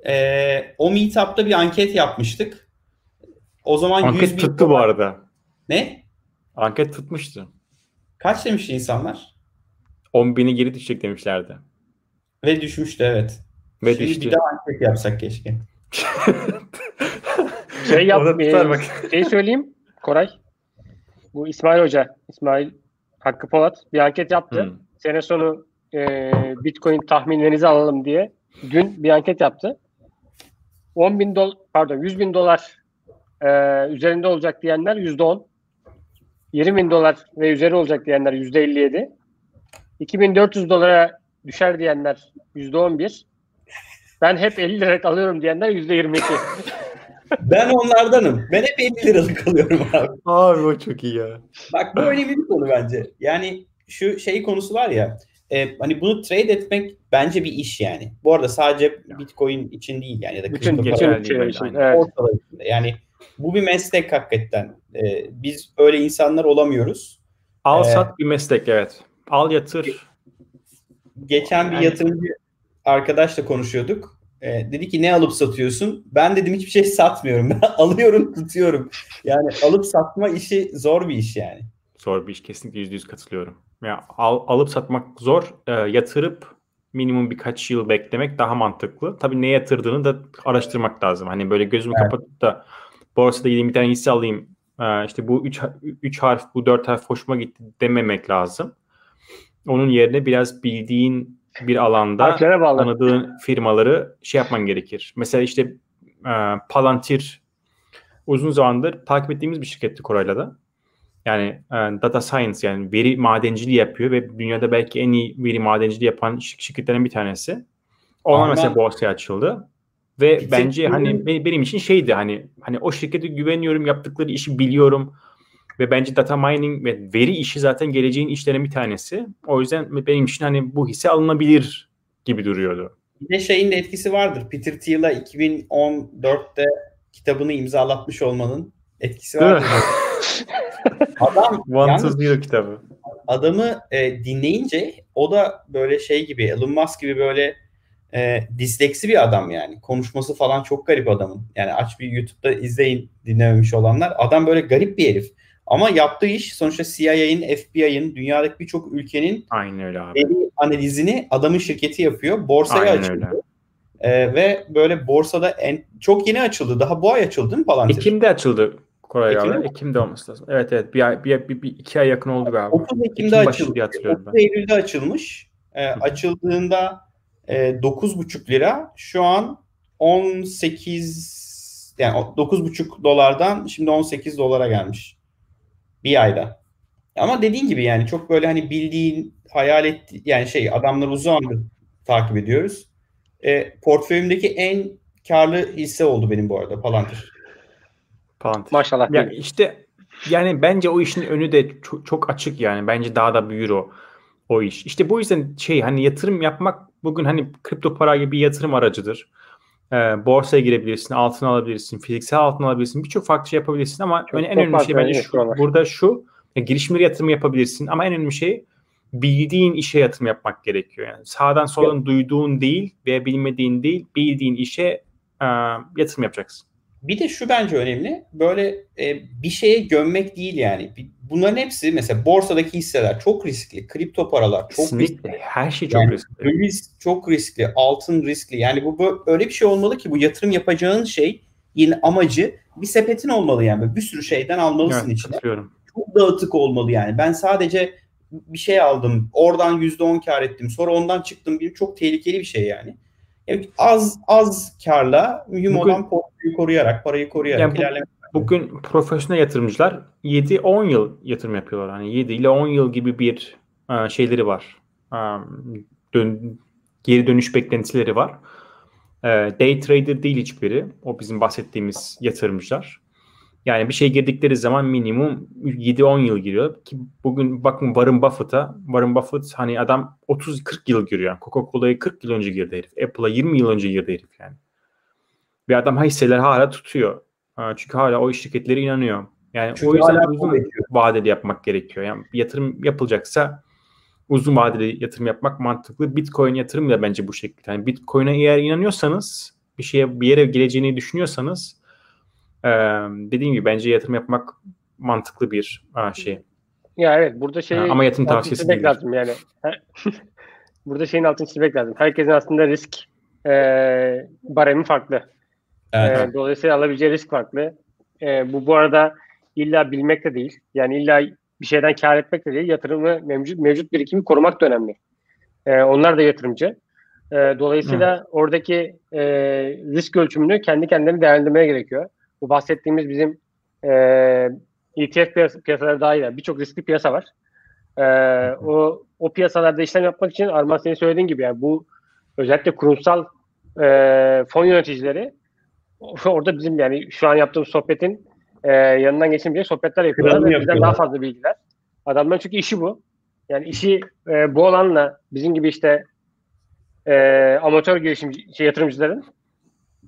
Ee, o meetup'ta bir anket yapmıştık. O zaman 100 Anket bin tuttu bu arada. Ne? Anket tutmuştu. Kaç demişti insanlar? 10 bini geri düşecek demişlerdi. Ve düşmüştü evet. Ve Şimdi düştü. bir daha anket yapsak keşke. Şey yap, e, şey söyleyeyim Koray. Bu İsmail Hoca, İsmail Hakkı Polat bir anket yaptı. Hı. Sene sonu e, Bitcoin tahminlerinizi alalım diye dün bir anket yaptı. 10 bin dolar, pardon 100 bin dolar e, üzerinde olacak diyenler %10. 20 bin dolar ve üzeri olacak diyenler %57. 2400 dolara düşer diyenler %11. Ben hep 50 liralık alıyorum diyenler %22. Ben onlardanım. Ben hep 50 liralık alıyorum abi. Abi o çok iyi ya. Bak bu önemli bir konu bence. Yani şu şey konusu var ya. e, hani bunu trade etmek bence bir iş yani. Bu arada sadece Bitcoin için değil yani ya da Bütün kripto geçerli şey için. aynen. Evet. Yani bu bir meslek hakikaten. E, biz öyle insanlar olamıyoruz. Al Ee, sat bir meslek evet. Al yatır. Geçen bir Yani- yatırımcı arkadaşla konuşuyorduk. E, dedi ki ne alıp satıyorsun? Ben dedim hiçbir şey satmıyorum. Ben alıyorum tutuyorum. Yani alıp satma işi zor bir iş yani. Zor bir iş. Kesinlikle yüzde yüz katılıyorum. Ya al, alıp satmak zor. Ee, yatırıp minimum birkaç yıl beklemek daha mantıklı. Tabii ne yatırdığını da araştırmak lazım. Hani böyle gözümü Evet. kapatıp da borsada gideyim bir tane hisse alayım. Ee, işte bu üç, üç harf, bu dört harf hoşuma gitti dememek lazım. Onun yerine biraz bildiğin bir alanda tanıdığın firmaları şey yapman gerekir. Mesela işte e, Palantir uzun zamandır takip ettiğimiz bir şirketti Koray'la da. Yani e, data science yani veri madenciliği yapıyor ve dünyada belki en iyi veri madenciliği yapan şir- şirketlerin bir tanesi. Ona mesela borsaya açıldı. Ve Peki, bence hani be- benim için şeydi hani hani o şirkete güveniyorum, yaptıkları işi biliyorum ve bence data mining ve veri işi zaten geleceğin işlerinin bir tanesi. O yüzden benim için hani bu hisse alınabilir gibi duruyordu. Bir de şeyin de etkisi vardır. Peter Thiel'a 2014'te kitabını imzalatmış olmanın etkisi vardır. Adam One to Zero kitabı. adamı e, dinleyince o da böyle şey gibi Elon Musk gibi böyle e, disleksi bir adam yani. Konuşması falan çok garip adamın. Yani aç bir YouTube'da izleyin dinlememiş olanlar. Adam böyle garip bir herif. Ama yaptığı iş sonuçta CIA'nin, FBI'nin, dünyadaki birçok ülkenin Aynen öyle abi. analizini adamın şirketi yapıyor. Borsaya Aynen açıldı. öyle. Ee, ve böyle borsada en, çok yeni açıldı. Daha bu ay açıldı mi Palantir? Ekim'de açıldı Koray Ekim'de abi. mi? Ekim'de olması lazım. Evet evet bir, ay, bir, bir, bir iki ay yakın oldu galiba. 30 Ekim'de Ekim açıldı. diye hatırlıyorum 30 ben. Eylül'de açılmış. Ee, açıldığında e, 9,5 lira. Şu an 18 yani o 9,5 dolardan şimdi 18 dolara gelmiş. Bir ayda. Ama dediğin gibi yani çok böyle hani bildiğin hayal etti yani şey adamları uzun zamandır takip ediyoruz. E, portföyümdeki en karlı hisse oldu benim bu arada Palantir. Palantir. Maşallah. Ya işte yani bence o işin önü de çok, çok açık yani. Bence daha da büyür o o iş. İşte bu yüzden şey hani yatırım yapmak bugün hani kripto para gibi bir yatırım aracıdır. E, borsaya girebilirsin, altın alabilirsin, fiziksel altın alabilirsin, birçok farklı şey yapabilirsin ama Çok- en önemli şey bence şu, burada şu, ya girişimlere yatırım yapabilirsin ama en önemli şey bildiğin işe yatırım yapmak gerekiyor. Yani sağdan soldan duyduğun değil veya bilmediğin değil, bildiğin işe e, yatırım yapacaksın. Bir de şu bence önemli. Böyle e, bir şeye gömmek değil yani. Bir- Bunların hepsi mesela borsadaki hisseler çok riskli. Kripto paralar çok riskli. Kesinlikle. Her şey çok Yani riskli. Döviz çok riskli. Altın riskli. Yani bu bö- öyle bir şey olmalı ki bu yatırım yapacağın şey yine amacı bir sepetin olmalı yani. Böyle Bir sürü şeyden almalısın Evet, içine. katılıyorum. Çok dağıtık olmalı yani. Ben sadece bir şey aldım. Oradan %10 kar ettim. Sonra ondan çıktım gibi çok tehlikeli bir şey yani. Yani az az karla mühim Bugün- olan portföyü koruyarak, parayı koruyarak Yani bu- ilerlemek. Bugün profesyonel yatırımcılar 7-10 yıl yatırım yapıyorlar. Hani 7 ile 10 yıl gibi bir e, şeyleri var. E, dön- geri dönüş beklentileri var. E, day trader değil hiçbiri. O bizim bahsettiğimiz yatırımcılar. Yani bir şey girdikleri zaman minimum 7-10 yıl giriyor. Ki bugün bakın Warren Buffett'a. Warren Buffett hani adam 30-40 yıl giriyor. Yani Coca-Cola'ya 40 yıl önce girdi herif. Apple'a 20 yıl önce girdi herif yani. Ve adam hisseler hala tutuyor. Çünkü hala o şirketlere inanıyor. Yani Çünkü o yüzden uzun vadeli yapmak gerekiyor. Yani yatırım yapılacaksa uzun vadeli yatırım yapmak mantıklı. Bitcoin yatırım da bence bu şekilde. Yani Bitcoin'e eğer inanıyorsanız, bir şeye bir yere geleceğini düşünüyorsanız dediğim gibi bence yatırım yapmak mantıklı bir aa, şey. Ya evet burada şey Ha, ama yatırım tavsiyesi değil. lazım yani. burada şeyin altını çizmek lazım. Herkesin aslında risk e, baremi farklı. Evet. E, dolayısıyla alabileceği risk farklı. E, bu bu arada illa bilmek de değil. Yani illa bir şeyden kar etmek de değil. Yatırımı mevcut, mevcut birikimi korumak da önemli. E, onlar da yatırımcı. E, dolayısıyla oradaki e, risk ölçümünü kendi kendilerini değerlendirmeye gerekiyor. Bu bahsettiğimiz bizim e, ETF piyas- piyasaları dahil birçok riskli piyasa var. E, o o piyasalarda işlem yapmak için Arman senin söylediğin gibi yani bu özellikle kurumsal e, fon yöneticileri orada bizim yani şu an yaptığımız sohbetin e, yanından geçinmeyecek sohbetler yapıyorlar ve bizden yapıyorlar. daha fazla bilgiler. Adamların çünkü işi bu. Yani işi e, bu olanla bizim gibi işte e, amatör girişimci şey, yatırımcıların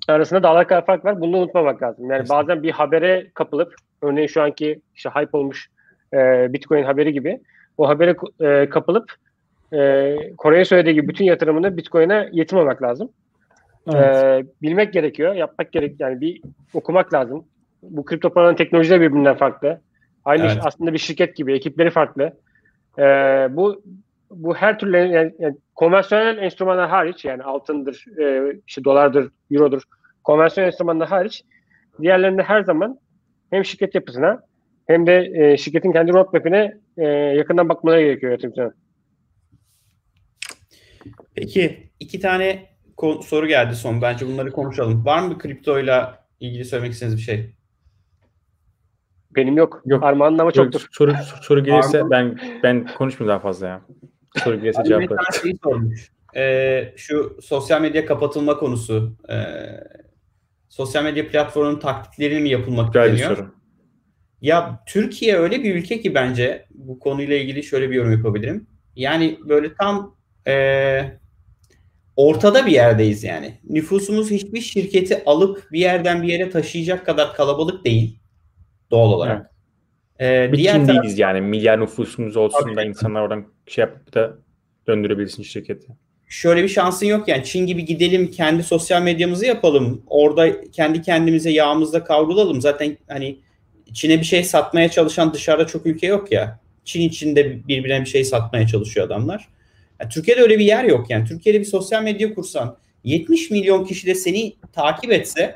arasında dağlar kadar fark var. Bunu unutmamak lazım. Yani Kesinlikle. bazen bir habere kapılıp örneğin şu anki işte hype olmuş e, Bitcoin haberi gibi o habere e, kapılıp e, Kore'ye söylediği gibi bütün yatırımını Bitcoin'e yetirmemek lazım. Ee, bilmek gerekiyor, yapmak gerek yani bir okumak lazım. Bu kripto paraların teknolojileri birbirinden farklı. Aynı Evet. aslında bir şirket gibi, ekipleri farklı. Ee, bu bu her türlü yani, yani konvansiyonel enstrümanlar hariç yani altındır, e, işte dolardır, eurodur, konvansiyonel enstrümanlar hariç diğerlerinde her zaman hem şirket yapısına hem de e, şirketin kendi roadmap'ine e, yakından bakmaları gerekiyor yatırımcının. Peki iki tane soru geldi son. Bence bunları konuşalım. Var mı kriptoyla ilgili söylemek istediğiniz bir şey? Benim yok. Yok. Armağan'ın ama Soru, çoktur. soru, soru gelirse Pardon. ben ben konuşmayayım daha fazla ya. Soru gelirse cevap ver. şey sormuş. Ee, şu sosyal medya kapatılma konusu. Ee, sosyal medya platformunun taktiklerini mi yapılmak Güzel bir isteniyor? soru. Ya Türkiye öyle bir ülke ki bence bu konuyla ilgili şöyle bir yorum yapabilirim. Yani böyle tam eee, ortada bir yerdeyiz yani. Nüfusumuz hiçbir şirketi alıp bir yerden bir yere taşıyacak kadar kalabalık değil doğal olarak. Eee, Bir diğer taraf- değiliz yani. Milyar nüfusumuz olsun Tabii. da insanlar oradan şey yapıp da döndürebilsin şirketi. şöyle bir şansın yok yani Çin gibi gidelim kendi sosyal medyamızı yapalım. Orada kendi kendimize yağımızda kavrulalım. Zaten hani Çin'e bir şey satmaya çalışan dışarıda çok ülke yok ya. Çin içinde birbirine bir şey satmaya çalışıyor adamlar. Yani Türkiye'de öyle bir yer yok yani. Türkiye'de bir sosyal medya kursan 70 milyon kişi de seni takip etse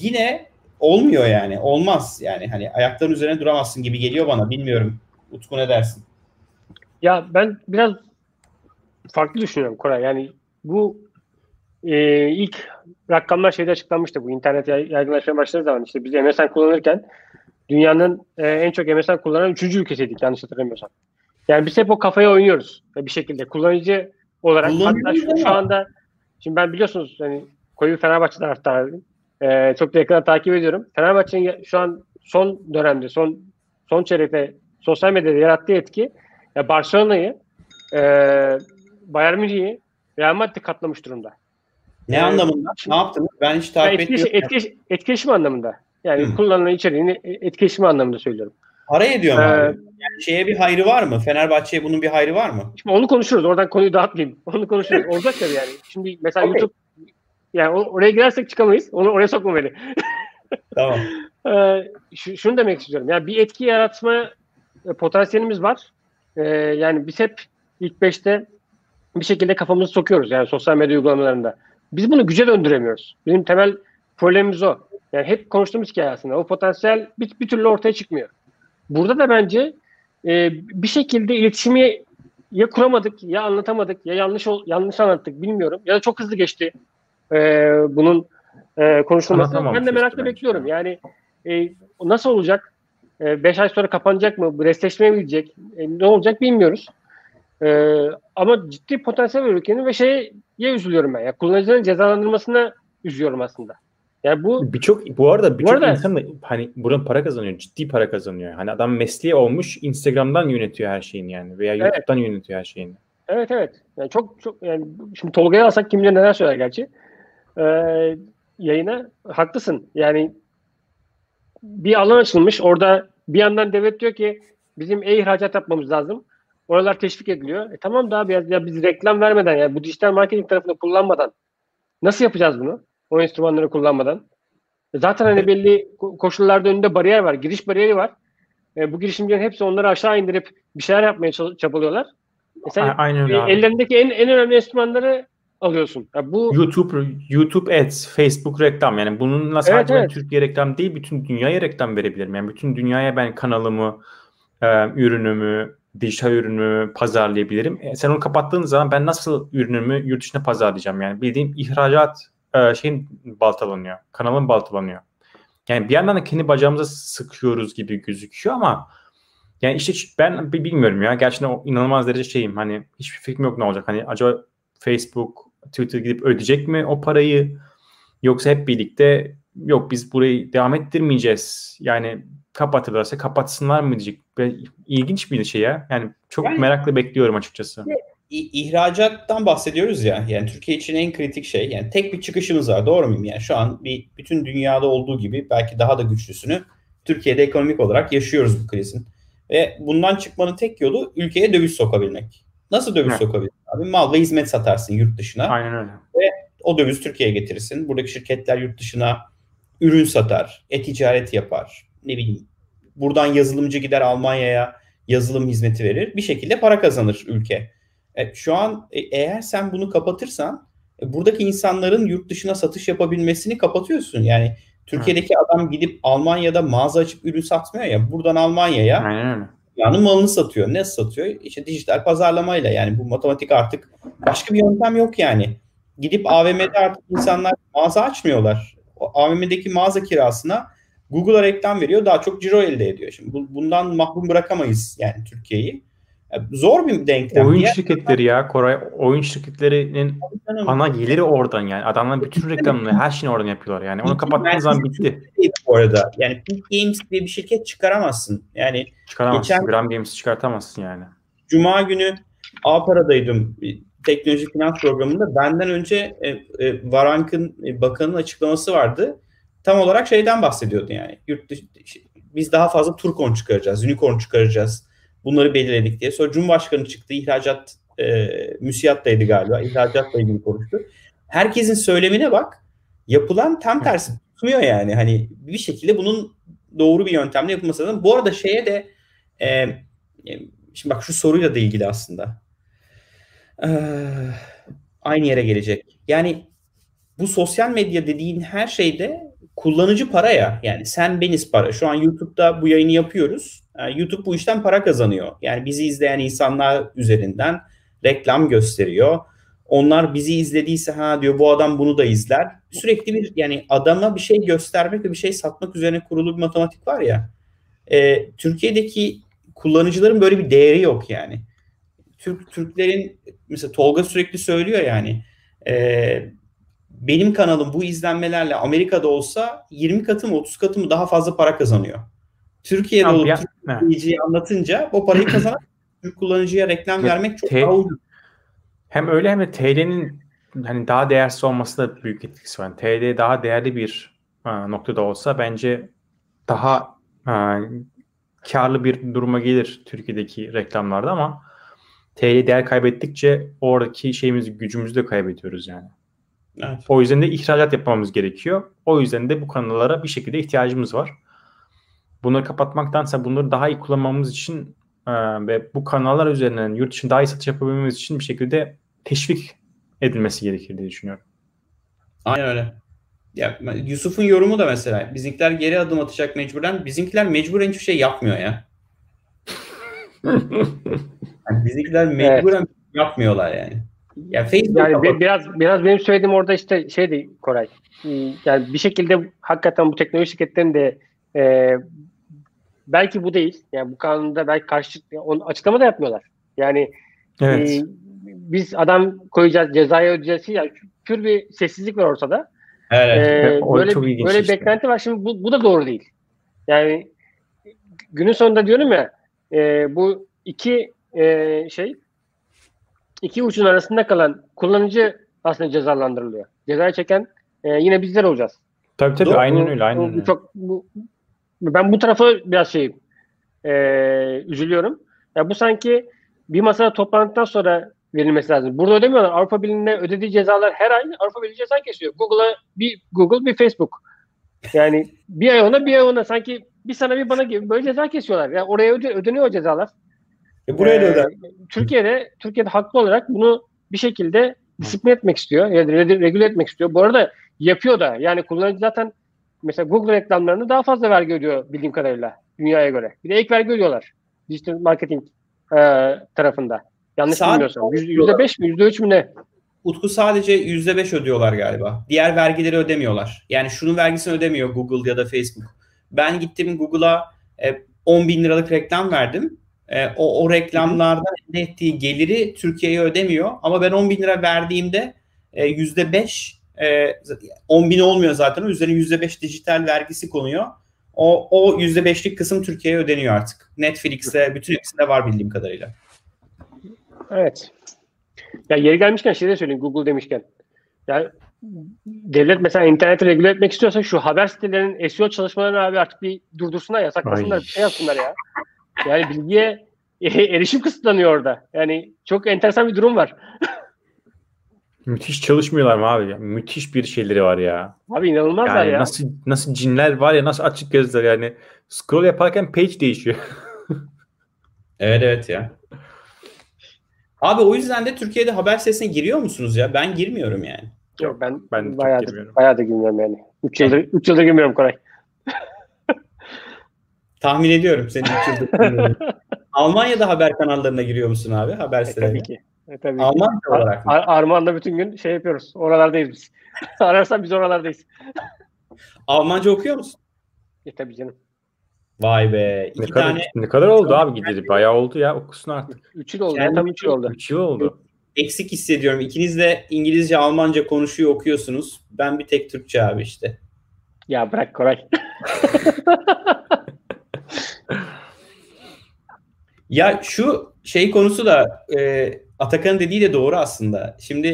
yine olmuyor yani. Olmaz yani. Hani ayakların üzerine duramazsın gibi geliyor bana. Bilmiyorum. Utku ne dersin? Ya ben biraz farklı düşünüyorum Koray. Yani bu e, ilk rakamlar şeyde açıklanmıştı. Bu internet yay- yaygınlaşmaya başladığı zaman işte biz MSN kullanırken dünyanın e, en çok MSN kullanan üçüncü ülkesiydik yanlış hatırlamıyorsam. Yani biz hep o kafaya oynuyoruz e, bir şekilde. Kullanıcı olarak hatta şu, şu anda şimdi ben biliyorsunuz hani koyu Fenerbahçe taraftarıyım. E, çok da yakından takip ediyorum. Fenerbahçe'nin şu an son dönemde son son çeyrekte sosyal medyada yarattığı etki ya Barcelona'yı e, Bayern Münih'i Real Madrid katlamış durumda. Ne Ee, anlamında? şimdi- Ne yaptınız? Ben hiç Yani takip etkileşim, etmiyorum. etkileşim, etkileşim anlamında. Yani Hı. kullanılan içeriğini etkileşim anlamında söylüyorum. Para ediyor mu Ee, abi? Yani şeye bir hayrı var mı? Fenerbahçe'ye bunun bir hayrı var mı? Şimdi onu konuşuruz. Oradan konuyu dağıtmayayım. Onu konuşuruz. Olacak tabii yani. Şimdi mesela Okey. YouTube yani oraya girersek çıkamayız. Onu oraya sokma beni. Tamam. Ee, şu- şunu demek istiyorum. Yani bir etki yaratma e, potansiyelimiz var. Ee, yani biz hep ilk beşte bir şekilde kafamızı sokuyoruz yani sosyal medya uygulamalarında. Biz bunu güce döndüremiyoruz. Bizim temel problemimiz o. Yani hep konuştuğumuz hikaye aslında. O potansiyel bir, bir türlü ortaya çıkmıyor. Burada da bence e, bir şekilde iletişimi ya kuramadık, ya anlatamadık, ya yanlış yanlış anlattık bilmiyorum. Ya da çok hızlı geçti e, bunun e, konuşulması. Ben de merakla bence. bekliyorum. Yani e, nasıl olacak? 5 ay sonra kapanacak mı? Restleşmeye mi gidecek? E, ne olacak bilmiyoruz. E, ama ciddi potansiyel var ülkenin ve şeye üzülüyorum ben. Ya, kullanıcıların cezalandırmasına üzüyorum aslında. Yani bu Birçok bu arada birçok insan da hani buradan para kazanıyor. Ciddi para kazanıyor. Hani adam mesleği olmuş Instagram'dan yönetiyor her şeyini yani veya Evet. YouTube'dan yönetiyor her şeyini. Evet evet. Yani çok çok yani şimdi Tolga'ya alsak kim bilir neler söyler gerçi. Ee, yayına haklısın. Yani bir alan açılmış. Orada bir yandan devlet diyor ki bizim e-ihracat yapmamız lazım. Oralar teşvik ediliyor. E tamam da abi ya, ya biz reklam vermeden yani bu dijital marketing tarafını kullanmadan nasıl yapacağız bunu? O enstrümanları kullanmadan. Zaten hani belli ko- koşullarda önünde bariyer var. Giriş bariyeri var. E, bu girişimcilerin hepsi onları aşağı indirip bir şeyler yapmaya çabalıyorlar. E sen Aynen öyle e, abi. ellerindeki en, en önemli enstrümanları alıyorsun. Ya bu YouTube YouTube Ads, Facebook reklam yani bununla sadece ben evet. Türkiye reklam değil bütün dünyaya reklam verebilirim. Yani bütün dünyaya ben kanalımı, e, ürünümü, dijital ürünümü pazarlayabilirim. E, sen onu kapattığın zaman ben nasıl ürünümü yurt dışına pazarlayacağım? Yani bildiğim ihracat e, şeyin baltalanıyor. Kanalın baltalanıyor. Yani bir yandan da kendi bacağımıza sıkıyoruz gibi gözüküyor ama yani işte ben bi- bilmiyorum ya. Gerçekten inanılmaz derece şeyim. Hani hiçbir fikrim yok ne olacak. Hani acaba Facebook, Twitter gidip ödeyecek mi o parayı? Yoksa hep birlikte yok biz burayı devam ettirmeyeceğiz. Yani kapatırlarsa kapatsınlar mı diyecek. Ve ilginç bir şey ya. Yani çok Yani- merakla bekliyorum açıkçası. İhracattan bahsediyoruz ya. Yani Türkiye için en kritik şey. Yani tek bir çıkışımız var. Doğru muyum? Yani şu an bir bütün dünyada olduğu gibi belki daha da güçlüsünü Türkiye'de ekonomik olarak yaşıyoruz bu krizin. Ve bundan çıkmanın tek yolu ülkeye döviz sokabilmek. Nasıl döviz Evet. sokabilirsin abi? Mal ve hizmet satarsın yurt dışına. Aynen öyle. O döviz Türkiye'ye getirirsin. Buradaki şirketler yurt dışına ürün satar, e-ticaret yapar. Ne bileyim. Buradan yazılımcı gider Almanya'ya yazılım hizmeti verir. Bir şekilde para kazanır ülke. E, şu an e, eğer sen bunu kapatırsan e, buradaki insanların yurt dışına satış yapabilmesini kapatıyorsun. Yani Türkiye'deki adam gidip Almanya'da mağaza açıp ürün satmıyor ya. Buradan Almanya'ya Aynen dünyanın malını satıyor. Ne satıyor? İşte dijital pazarlamayla yani bu matematik artık başka bir yöntem yok yani. Gidip AVM'de artık insanlar mağaza açmıyorlar. O AVM'deki mağaza kirasına Google'a reklam veriyor. Daha çok ciro elde ediyor. Şimdi bu- bundan mahrum bırakamayız yani Türkiye'yi. Ya Zor bir denklem. Oyun Diğer şirketleri ya Koray oyun şirketlerinin ana geliri oradan yani. Adamlar bütün reklamını her şeyini oradan yapıyorlar yani. Onu kapattığın zaman bitti. bu arada. Yani Peak Games diye bir şirket çıkaramazsın. Yani Çıkaramazsın. Geçen- Gram Games çıkartamazsın yani. Cuma günü Apara'daydım bir teknoloji finans programında. Benden önce e, e, Varank'ın e, bakanın açıklaması vardı. Tam olarak şeyden bahsediyordu yani. Yurt dışı, biz daha fazla Turkon çıkaracağız, Unicorn çıkaracağız. Bunları belirledik diye. Sonra Cumhurbaşkanı çıktı. ihracat e, müsiyattaydı galiba. İhracatla ilgili konuştu. Herkesin söylemine bak. Yapılan tam tersi tutmuyor yani. Hani bir şekilde bunun doğru bir yöntemle yapılması lazım. Bu arada şeye de e, e, Şimdi bak şu soruyla da ilgili aslında. Ee, aynı yere gelecek. Yani bu sosyal medya dediğin her şeyde kullanıcı para ya. Yani sen beniz para. Şu an YouTube'da bu yayını yapıyoruz. Yani YouTube bu işten para kazanıyor. Yani bizi izleyen insanlar üzerinden reklam gösteriyor. Onlar bizi izlediyse ha diyor bu adam bunu da izler. Sürekli bir yani adama bir şey göstermek ve bir şey satmak üzerine kurulu bir matematik var ya. Ee, Türkiye'deki kullanıcıların böyle bir değeri yok yani. Türk Türklerin mesela Tolga sürekli söylüyor yani e, benim kanalım bu izlenmelerle Amerika'da olsa 20 katı mı 30 katı mı daha fazla para kazanıyor. Türkiye'de Tamam, olup ya- Türk evet. kullanıcıya anlatınca o parayı kazanan Türk kullanıcıya reklam vermek çok te- daha ucuz. Hem öyle hem de TL'nin hani daha değersiz olması da büyük etkisi var. TD daha değerli bir ha, noktada olsa bence daha ha, karlı bir duruma gelir Türkiye'deki reklamlarda ama TL değer kaybettikçe oradaki şeyimizi, gücümüzü de kaybediyoruz yani. Evet. O yüzden de ihracat yapmamız gerekiyor. O yüzden de bu kanallara bir şekilde ihtiyacımız var. Bunları kapatmaktansa bunları daha iyi kullanmamız için e, ve bu kanallar üzerinden yurt dışında daha iyi satış yapabilmemiz için bir şekilde teşvik edilmesi gerekir diye düşünüyorum. Aynen öyle. Ya, Yusuf'un yorumu da mesela bizimkiler geri adım atacak mecburen. Bizimkiler mecburen hiçbir şey yapmıyor ya. yani bizimkiler mecburen evet. yapmıyorlar yani. Ya Facebook yani bir, biraz biraz benim söylediğim orada işte şeydi Koray. Yani bir şekilde hakikaten bu teknoloji şirketlerinin de e, belki bu değil. Yani bu kanunda belki karşı onu açıklama da yapmıyorlar. Yani evet. e, biz adam koyacağız, cezaya ödeyeceğiz. Yani pür bir sessizlik var ortada. Evet. Ee, böyle çok böyle işte. beklenti var. Şimdi bu, bu da doğru değil. Yani günün sonunda diyorum ya e, bu iki e, şey iki uçun arasında kalan kullanıcı aslında cezalandırılıyor. Cezayı çeken e, yine bizler olacağız. Tabii tabii Doğru. aynen öyle. Aynen öyle. Çok, bu, ben bu tarafa biraz şey e, üzülüyorum. Ya bu sanki bir masada toplantıdan sonra verilmesi lazım. Burada ödemiyorlar. Avrupa Birliği'ne ödediği cezalar her ay Avrupa Birliği ceza kesiyor. Google'a bir Google bir Facebook. Yani bir ay ona bir ay ona sanki bir sana bir bana gibi böyle ceza kesiyorlar. Yani oraya öde, ödeniyor o cezalar. E buraya ee, da öder. Türkiye'de Türkiye'de haklı olarak bunu bir şekilde disiplin etmek istiyor. Yani regüle etmek istiyor. Bu arada yapıyor da. Yani kullanıcı zaten mesela Google reklamlarını daha fazla vergi ödüyor bildiğim kadarıyla dünyaya göre. Bir de ek vergi ödüyorlar. Dijital marketing e, tarafında. Yanlış Sadece bilmiyorsam. Yüzde beş mi? Yüzde üç mü ne? Utku sadece yüzde beş ödüyorlar galiba. Diğer vergileri ödemiyorlar. Yani şunun vergisini ödemiyor Google ya da Facebook. Ben gittim Google'a e, 10 bin liralık reklam verdim. E, o, o reklamlardan elde ettiği geliri Türkiye'ye ödemiyor. Ama ben 10 bin lira verdiğimde e, yüzde beş 10 e, bin olmuyor zaten. Üzerine yüzde beş dijital vergisi konuyor. O, o yüzde beşlik kısım Türkiye'ye ödeniyor artık. Netflix'te bütün hepsinde var bildiğim kadarıyla. Evet. Ya yeri gelmişken şey de söyleyeyim Google demişken. Yani devlet mesela interneti regüle etmek istiyorsa şu haber sitelerinin SEO çalışmalarını abi artık bir durdursunlar, yasaklasınlar, Ay. bir şey yapsınlar ya. Yani bilgiye erişim kısıtlanıyor orada. Yani çok enteresan bir durum var. Müthiş çalışmıyorlar mı abi? Müthiş bir şeyleri var ya. Abi inanılmazlar yani ya. Nasıl nasıl cinler var ya nasıl açık gözler yani. Scroll yaparken page değişiyor. evet evet ya. Abi o yüzden de Türkiye'de haber sesine giriyor musunuz ya? Ben girmiyorum yani. Yok ben ben bayağı da, bayağı da girmiyorum yani. 3 yıldır 3 yıldır girmiyorum Koray. Tahmin ediyorum seni 3 yıldır. Almanya'da haber kanallarına giriyor musun abi? Haber e, tabii ki. E, tabii Almanya ki. olarak mı? Ar- Armağan'da bütün gün şey yapıyoruz. Oralardayız biz. Ararsan biz oralardayız. Almanca okuyor musun? E tabii canım. Vay be. İki ne kadar, tane... ne kadar oldu abi gideri? Bayağı oldu ya okusun artık. Üç yıl oldu. Yani tam üç yıl oldu. Üç yıl oldu. Eksik hissediyorum. İkiniz de İngilizce, Almanca konuşuyor, okuyorsunuz. Ben bir tek Türkçe abi işte. Ya bırak Koray. ya şu şey konusu da e, Atakan'ın dediği de doğru aslında. Şimdi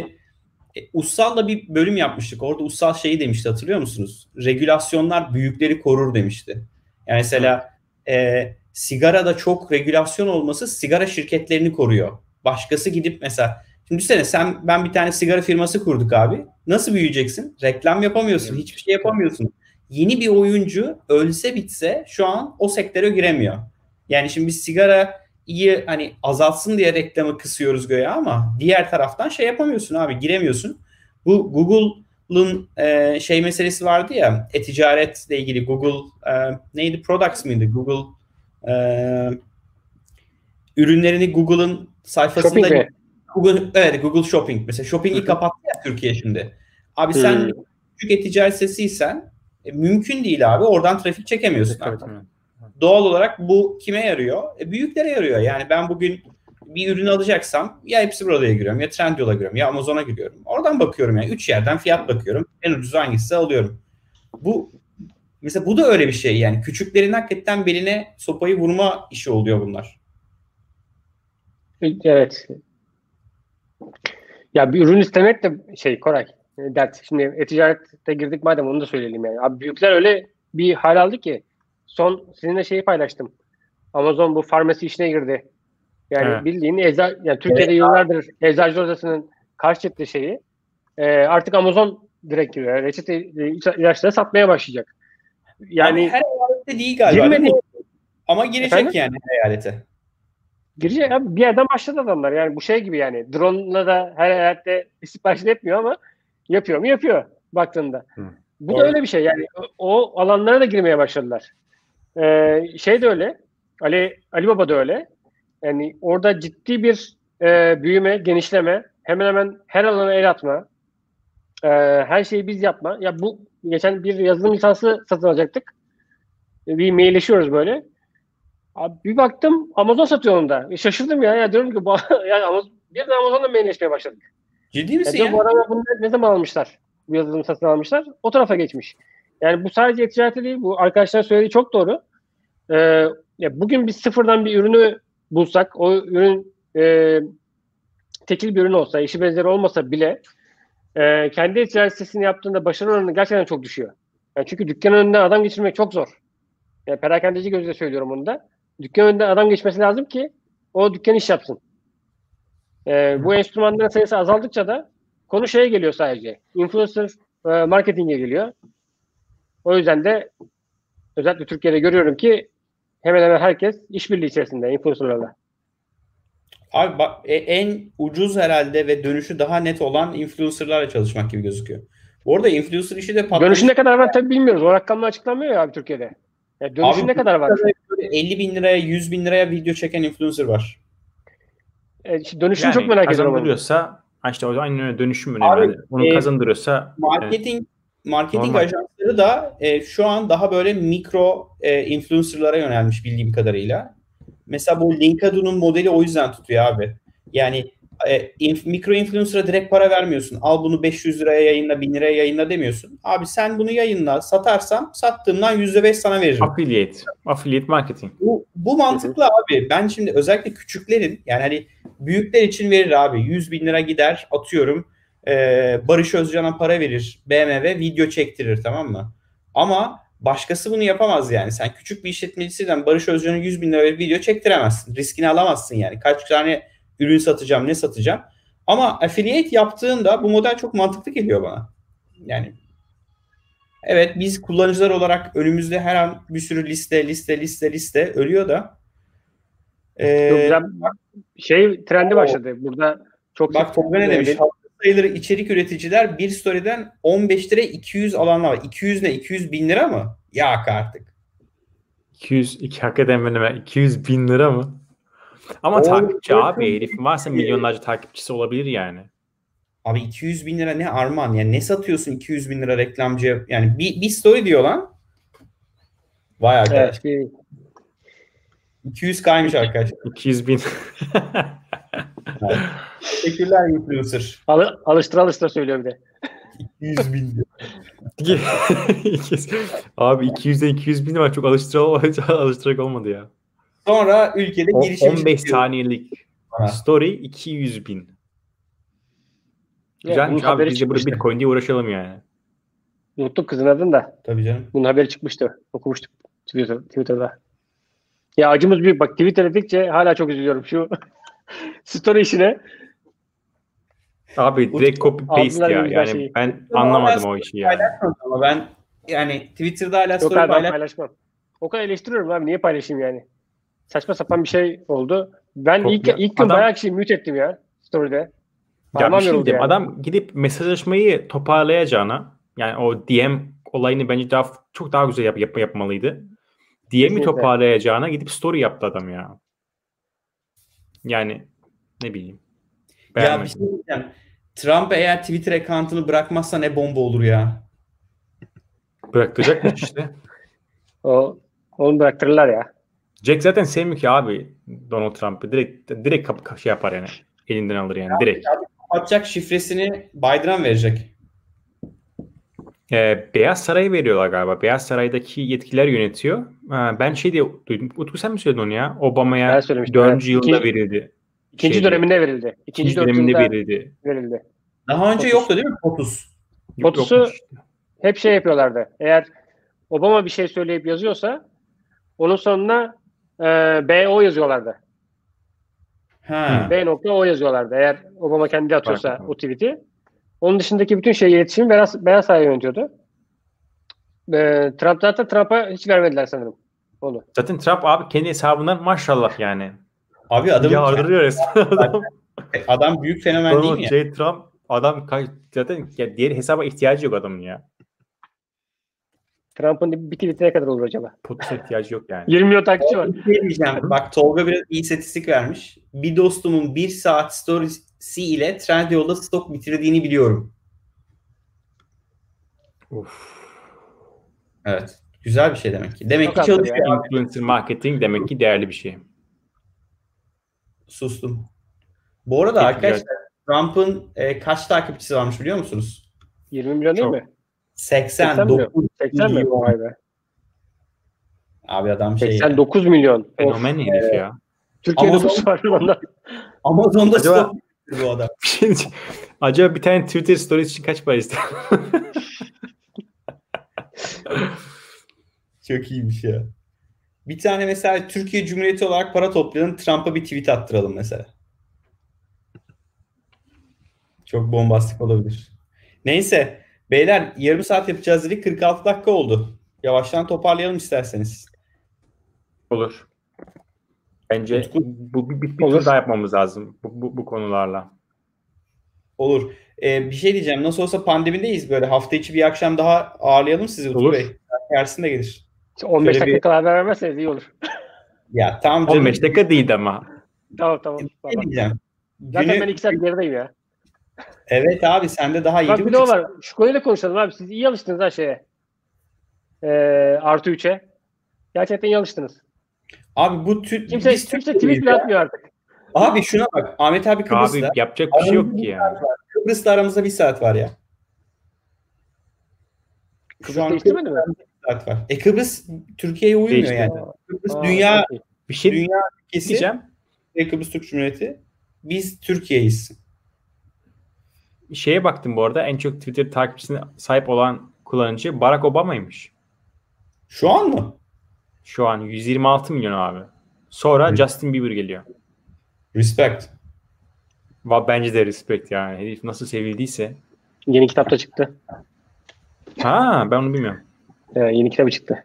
e, Ussal'la bir bölüm yapmıştık. Orada Ussal şeyi demişti hatırlıyor musunuz? Regülasyonlar büyükleri korur demişti. Yani mesela e, sigarada çok regülasyon olması sigara şirketlerini koruyor. Başkası gidip mesela şimdi düşünsene sen ben bir tane sigara firması kurduk abi. Nasıl büyüyeceksin? Reklam yapamıyorsun. Hiçbir şey yapamıyorsun. Yeni bir oyuncu ölse bitse şu an o sektöre giremiyor. Yani şimdi biz sigara iyi hani azaltsın diye reklamı kısıyoruz göğe ama diğer taraftan şey yapamıyorsun abi giremiyorsun. Bu Google Google'ın e, şey meselesi vardı ya e-ticaretle ilgili Google e, neydi products mıydı Google e, ürünlerini Google'ın sayfasında Shopping Google evet Google Shopping mesela Shopping'i kapattı ya Türkiye şimdi. Abi sen hmm. küçük e-ticaret sitesiysen e, mümkün değil abi oradan trafik çekemiyorsun. Evet, evet. Doğal olarak bu kime yarıyor? E, büyüklere yarıyor. Yani ben bugün bir ürün alacaksam ya hepsi burada'ya giriyorum ya Trendyol'a giriyorum ya Amazon'a giriyorum. Oradan bakıyorum yani. Üç yerden fiyat bakıyorum. En ucuz hangisi alıyorum. Bu mesela bu da öyle bir şey yani. Küçüklerin hakikaten beline sopayı vurma işi oluyor bunlar. Evet. Ya bir ürün istemek de şey Koray e, dert. Şimdi e-ticarette girdik madem onu da söyleyelim yani. Abi büyükler öyle bir hal aldı ki son sizinle şeyi paylaştım. Amazon bu farmasi işine girdi. Yani Evet. bildiğin eza, yani Türkiye'de Evet. yıllardır eczacı odasının karşıtı şeyi e, artık Amazon direkt giriyor. Reçete e, ilaçları satmaya başlayacak. Yani Yani her eyalette değil galiba. girmedi. Ama girecek Efendim? yani her eyalete. girecek abi bir yerden başladı adamlar. Yani bu şey gibi yani drone'la da her hayette sipariş etmiyor ama yapıyor mu yapıyor baktığında. Hı. Bu Doğru. da öyle bir şey yani o, o alanlara da girmeye başladılar. Ee, şey de öyle. Ali Ali Baba da öyle. Yani orada ciddi bir e, büyüme, genişleme, hemen hemen her alana el atma, e, her şeyi biz yapma. Ya bu geçen bir yazılım lisansı satın alacaktık. E, Bir mailleşiyoruz böyle. Abi bir baktım Amazon satıyor onu da. E, şaşırdım ya. ya diyorum ki bu, yani Amazon, bir de Amazon'la mailleşmeye başladık. Ciddi Ya misin diyorum, ya? bu adamlar bunu ne zaman almışlar? Bu yazılım satın almışlar. O tarafa geçmiş. Yani bu sadece ticareti değil. Bu arkadaşlar söylediği çok doğru. Ee, ya bugün biz sıfırdan bir ürünü bulsak, o ürün e, tekil bir ürün olsa, işi benzeri olmasa bile e, kendi ticaret sitesini yaptığında başarı oranı gerçekten çok düşüyor. Yani çünkü dükkan önünden adam geçirmek çok zor. Yani perakendeci gözüyle söylüyorum onu da. Dükkan önünden adam geçmesi lazım ki o dükkan iş yapsın. E, bu enstrümanların sayısı azaldıkça da konu şeye geliyor sadece. Influencer e, marketinge geliyor. O yüzden de özellikle Türkiye'de görüyorum ki hemen hemen herkes işbirliği içerisinde influencerlarla. Abi bak e- en ucuz herhalde ve dönüşü daha net olan influencerlarla çalışmak gibi gözüküyor. Bu arada influencer işi de patlamış. Dönüşü ne kadar var tabii bilmiyoruz. O rakamlar açıklanmıyor ya abi Türkiye'de. Ya dönüşü Abi ne kadar var? Böyle 50 bin liraya 100 bin liraya video çeken influencer var. E, işte dönüşünü çok merak ediyorum. Kazandırıyorsa işte o aynen öyle dönüşüm Abi, önemli. Yani onu e, kazandırıyorsa Marketing marketing Normal. ajansları da e, şu an daha böyle mikro e, influencerlara yönelmiş bildiğim kadarıyla. Mesela bu Linkado'nun modeli o yüzden tutuyor abi. Yani e, inf- mikro influencer'a direkt para vermiyorsun. Al bunu 500 liraya yayınla, 1000 liraya yayınla demiyorsun. Abi sen bunu yayınla, satarsam sattığımdan %5 sana veririm. affiliate, affiliate marketing. Bu, bu mantıklı abi. Ben şimdi özellikle küçüklerin yani hani büyükler için verir abi. 100 bin lira gider atıyorum. Ee, Barış Özcan'a para verir. BMW video çektirir tamam mı? Ama başkası bunu yapamaz yani. Sen küçük bir işletmecisinden Barış Özcan'a 100 bin lira video çektiremezsin. Riskini alamazsın yani. Kaç tane ürün satacağım, ne satacağım. Ama affiliate yaptığında bu model çok mantıklı geliyor bana. Yani Evet biz kullanıcılar olarak önümüzde her an bir sürü liste liste liste liste ölüyor da. Ee, şey trendi başladı. Burada çok bak Tolga ne demiş? Sayıları içerik üreticiler bir story'den 15 lira 200 alanlar var. 200 ne? 200 bin lira mı? Yak artık. 200, iki, hakikaten benim 200 bin lira mı? Ama takipçi abi herifin varsa milyonlarca takipçisi olabilir yani. Abi 200 bin lira ne armağan? Yani ne satıyorsun 200 bin lira reklamcıya? Yani bir, bir story diyor lan. Vay arkadaş. Evet, bir- 200 kaymış arkadaş. 200 bin. Teşekkürler influencer. Alı, alıştıra alıştıra söylüyor bir de. 100 bin abi 200'e 200 bin var çok alıştırarak, alıştırarak olmadı ya. Sonra ülkede girişim 15 saniyelik bana. story 200 bin. bunun Güzelmiş abi biz de burada. Bitcoin diye uğraşalım yani. Unuttum kızın adını da. Tabii canım. Bunun haberi çıkmıştı. Okumuştuk Twitter, Twitter'da. Ya acımız büyük. Bak Twitter dedikçe hala çok üzülüyorum. Şu story işine. Abi direkt copy paste Aldılar ya. Yani şeyi. ben Ama anlamadım o işi yani. Paylaşmadım ama ben yani Twitter'da hala Yok story abi ben paylaş. paylaşmam. O kadar eleştiriyorum abi. Niye paylaşayım yani? Saçma sapan bir şey oldu. Ben Çok ilk, ya. ilk gün Adam- bayağı kişiyi mute ettim ya. Story'de. Ya bir şey diyeyim. yani. Adam gidip mesajlaşmayı toparlayacağına yani o DM olayını bence daha çok daha güzel yap, yap- yapmalıydı. DM'i toparlayacağına gidip story yaptı adam ya. Yani ne bileyim. Ya bir Beğenmedim. şey diyeceğim. Trump eğer Twitter account'unu bırakmazsa ne bomba olur ya. Bıraktıracakmış işte. O, onu bıraktırırlar ya. Jack zaten sevmiyor ki abi Donald Trump'ı. Direkt direkt kapı şey yapar yani. Elinden alır yani direkt. Kapatacak şifresini Biden'a verecek? Ee, Beyaz Saray'ı veriyorlar galiba. Beyaz Saray'daki yetkiler yönetiyor. Ha, ben şey diye duydum. Utku sen mi söyledin onu ya? Obama'ya söylemiştim, dördüncü evet. yılda İkinci- verildi. İkinci Şeydi, döneminde verildi. İkinci, ikinci döneminde verildi. verildi. Daha önce Potus. yoktu değil mi POTUS? Potus'u-. Hep şey yapıyorlardı. Eğer Obama bir şey söyleyip yazıyorsa onun sonuna e, BO yazıyorlardı. Ha. B.O yazıyorlardı. Eğer Obama kendi atıyorsa etmez. o tweet'i. Onun dışındaki bütün şey iletişimi Beyaz, Beyaz Saray yönetiyordu. E, Trump zaten Trump'a hiç vermediler sanırım onu. Zaten Trump abi kendi hesabından maşallah yani. Abi adam Yardırıyor resmen adam. adam büyük fenomen değil mi ya? J. Trump adam kaç- zaten ya diğer hesaba ihtiyacı yok adamın ya. Trump'ın bir tweet'i ne kadar olur acaba? Potus'a ihtiyacı yok yani. 20 milyon takipçi var. Bir şey diyeceğim. Bak Tolga biraz iyi istatistik vermiş. Bir dostumun bir saat storiesi ile Trendyol'da stok bitirdiğini biliyorum. Uf. Evet. Güzel bir şey demek ki. Demek Çok ki çalışıyor. abi. Influencer marketing demek ki değerli bir şey. Sustum. Bu arada Peki, arkadaşlar Trump'ın e, kaç takipçisi varmış biliyor musunuz? 20 milyon değil Çok. mi? 89 80 mi? milyon. Vay be. Abi adam şey. 89 milyon. Of. Fenomen herif ya. Türkiye'de Amazon- var. Amazon'da Acaba- stok bu adam. Şey. Acaba bir tane Twitter stories için kaç para ister? Çok iyiymiş ya. Bir tane mesela Türkiye Cumhuriyeti olarak para toplayalım. Trump'a bir tweet attıralım mesela. Çok bombastik olabilir. Neyse. Beyler yarım saat yapacağız dedik. 46 dakika oldu. Yavaştan toparlayalım isterseniz. Olur. Bence Utku- bu bir, bir, bir Olur. tur daha yapmamız lazım bu, bu, bu konularla. Olur. Ee, bir şey diyeceğim. Nasıl olsa pandemideyiz böyle. Hafta içi bir akşam daha ağırlayalım sizi Utku Olur. Bey. Yersin de gelir. 15 Şöyle dakika bir- kadar vermezseniz iyi olur. Ya tamam canım. 15 dakika değildi ama. Tamam tamam. Ne Tamam. diyeceğim? Zaten Günü- ben 2 saat gerideyim ya. Evet abi sende daha iyi. Bak bir de o var. Şu konuyla konuşalım abi. Siz iyi alıştınız ha şeye. Ee, artı 3'e. Gerçekten iyi alıştınız. Abi bu tür... Kimse, biz kimse tweet bile ya. atmıyor artık. Abi şuna bak. Ahmet abi Kıbrıs'ta. Abi yapacak bir şey yok ki yani. Kıbrıs'ta aramızda bir saat var ya. Şu Kıbrıs an değiştirmedi mi? Kıbrıs'ta bir saat var. E Kıbrıs Türkiye'ye uymuyor Değişti. yani. Kıbrıs Aa, dünya. Bir şey dünya ülkesi diyeceğim. ve Kıbrıs Türk Cumhuriyeti. Biz Türkiye'yiz. Şeye baktım bu arada en çok Twitter takipçisine sahip olan kullanıcı Barack Obama'ymış. Şu an mı? Şu an 126 milyon abi. Sonra Evet. Justin Bieber geliyor. Respect. Va bence de respect yani. Herif nasıl sevildiyse. Yeni kitap da çıktı. Ha ben onu bilmiyorum. Ee, yeni kitabı çıktı.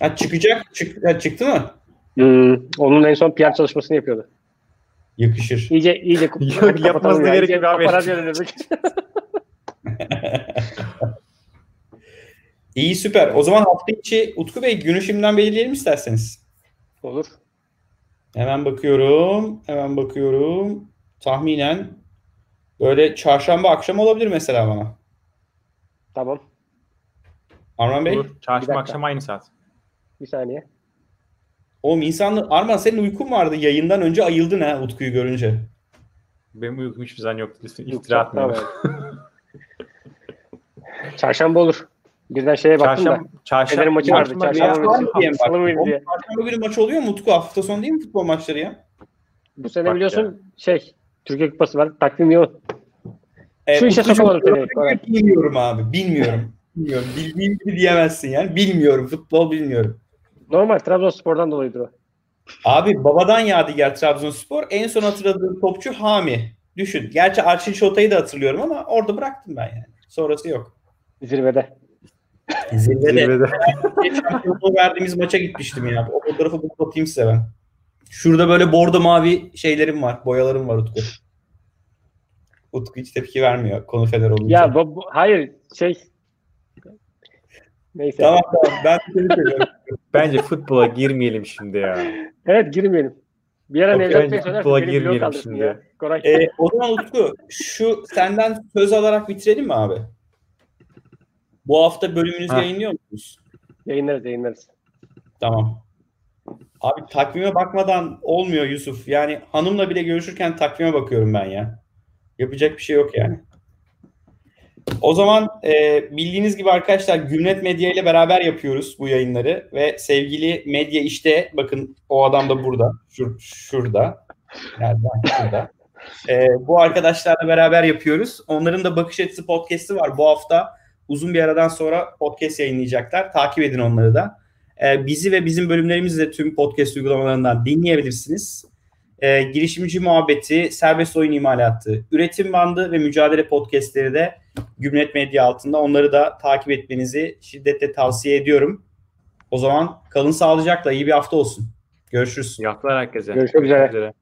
Ha çıkacak. Çık, ha, çıktı mı? Hmm, onun en son PR çalışmasını yapıyordu. Yakışır. İyice iyice Yok, kapatalım ya. gerek İyice yok abi. İyi süper. O zaman hafta içi Utku Bey günü şimdiden belirleyelim isterseniz. Olur. Hemen bakıyorum. Hemen bakıyorum. Tahminen böyle çarşamba akşam olabilir mesela bana. Tamam. Arman Bey. Olur. Çarşamba akşam aynı saat. Bir saniye. Oğlum insanlı... Arman senin uykun vardı. Yayından önce ayıldın ha Utku'yu görünce. Benim uykum hiçbir zaman yoktu. Yok, iftira atmayalım. tamam. Çarşamba olur. Birden şeye baktım Çarşamba, da. çarşamba, maçı vardı. çarşamba Çarşamba. Çarşamba günü maç oluyor mu Utku? Hafta sonu değil mi futbol maçları ya? Bu sene Bak biliyorsun şey Türkiye Kupası var. Takvim yoğun. Ee, Şu işe sokamadım seni. Bilmiyorum abi. Bilmiyorum. bilmiyorum. Bildiğim gibi diyemezsin yani. Bilmiyorum. Futbol bilmiyorum. Normal Trabzonspor'dan dolayıdır o. Abi babadan yadigar Trabzonspor. En son hatırladığım topçu Hami. Düşün. Gerçi Arçin Şota'yı da hatırlıyorum ama orada bıraktım ben yani. Sonrası yok. Zirvede. Zirvede. Zirvede. Verdiğimiz maça gitmiştim ya. O fotoğrafı bulup atayım size ben. Şurada böyle bordo mavi şeylerim var. Boyalarım var Utku. Utku hiç tepki vermiyor konu feder olunca. Ya bu, bu- hayır şey Neyse. Tamam tamam. Ben seni seviyorum. Bence futbola girmeyelim şimdi ya. Evet girmeyelim. Bir ara Nevzat bence Bey söylerse futbola girmeyelim şimdi. ya. Koray. Ee, o zaman Utku şu senden söz alarak bitirelim mi abi? Bu hafta bölümünüzü Ha. yayınlıyor musunuz? Yayınlarız yayınlarız. Tamam. Abi takvime bakmadan olmuyor Yusuf. Yani hanımla bile görüşürken takvime bakıyorum ben ya. Yapacak bir şey yok yani. O zaman e, bildiğiniz gibi arkadaşlar Gülnet Medya ile beraber yapıyoruz bu yayınları ve sevgili medya işte bakın o adam da burada. Şur, şurada. Nereden? Burada. Ee, bu arkadaşlarla beraber yapıyoruz. Onların da Bakış Açısı podcast'i var. Bu hafta uzun bir aradan sonra podcast yayınlayacaklar. Takip edin onları da. Ee, bizi ve bizim bölümlerimizi de tüm podcast uygulamalarından dinleyebilirsiniz. Ee, girişimci muhabbeti, serbest oyun imalatı, üretim bandı ve mücadele podcastleri de Gümlet Medya altında. Onları da takip etmenizi şiddetle tavsiye ediyorum. O zaman kalın sağlıcakla iyi bir hafta olsun. Görüşürüz. İyi haftalar herkese. Görüşmek üzere. üzere.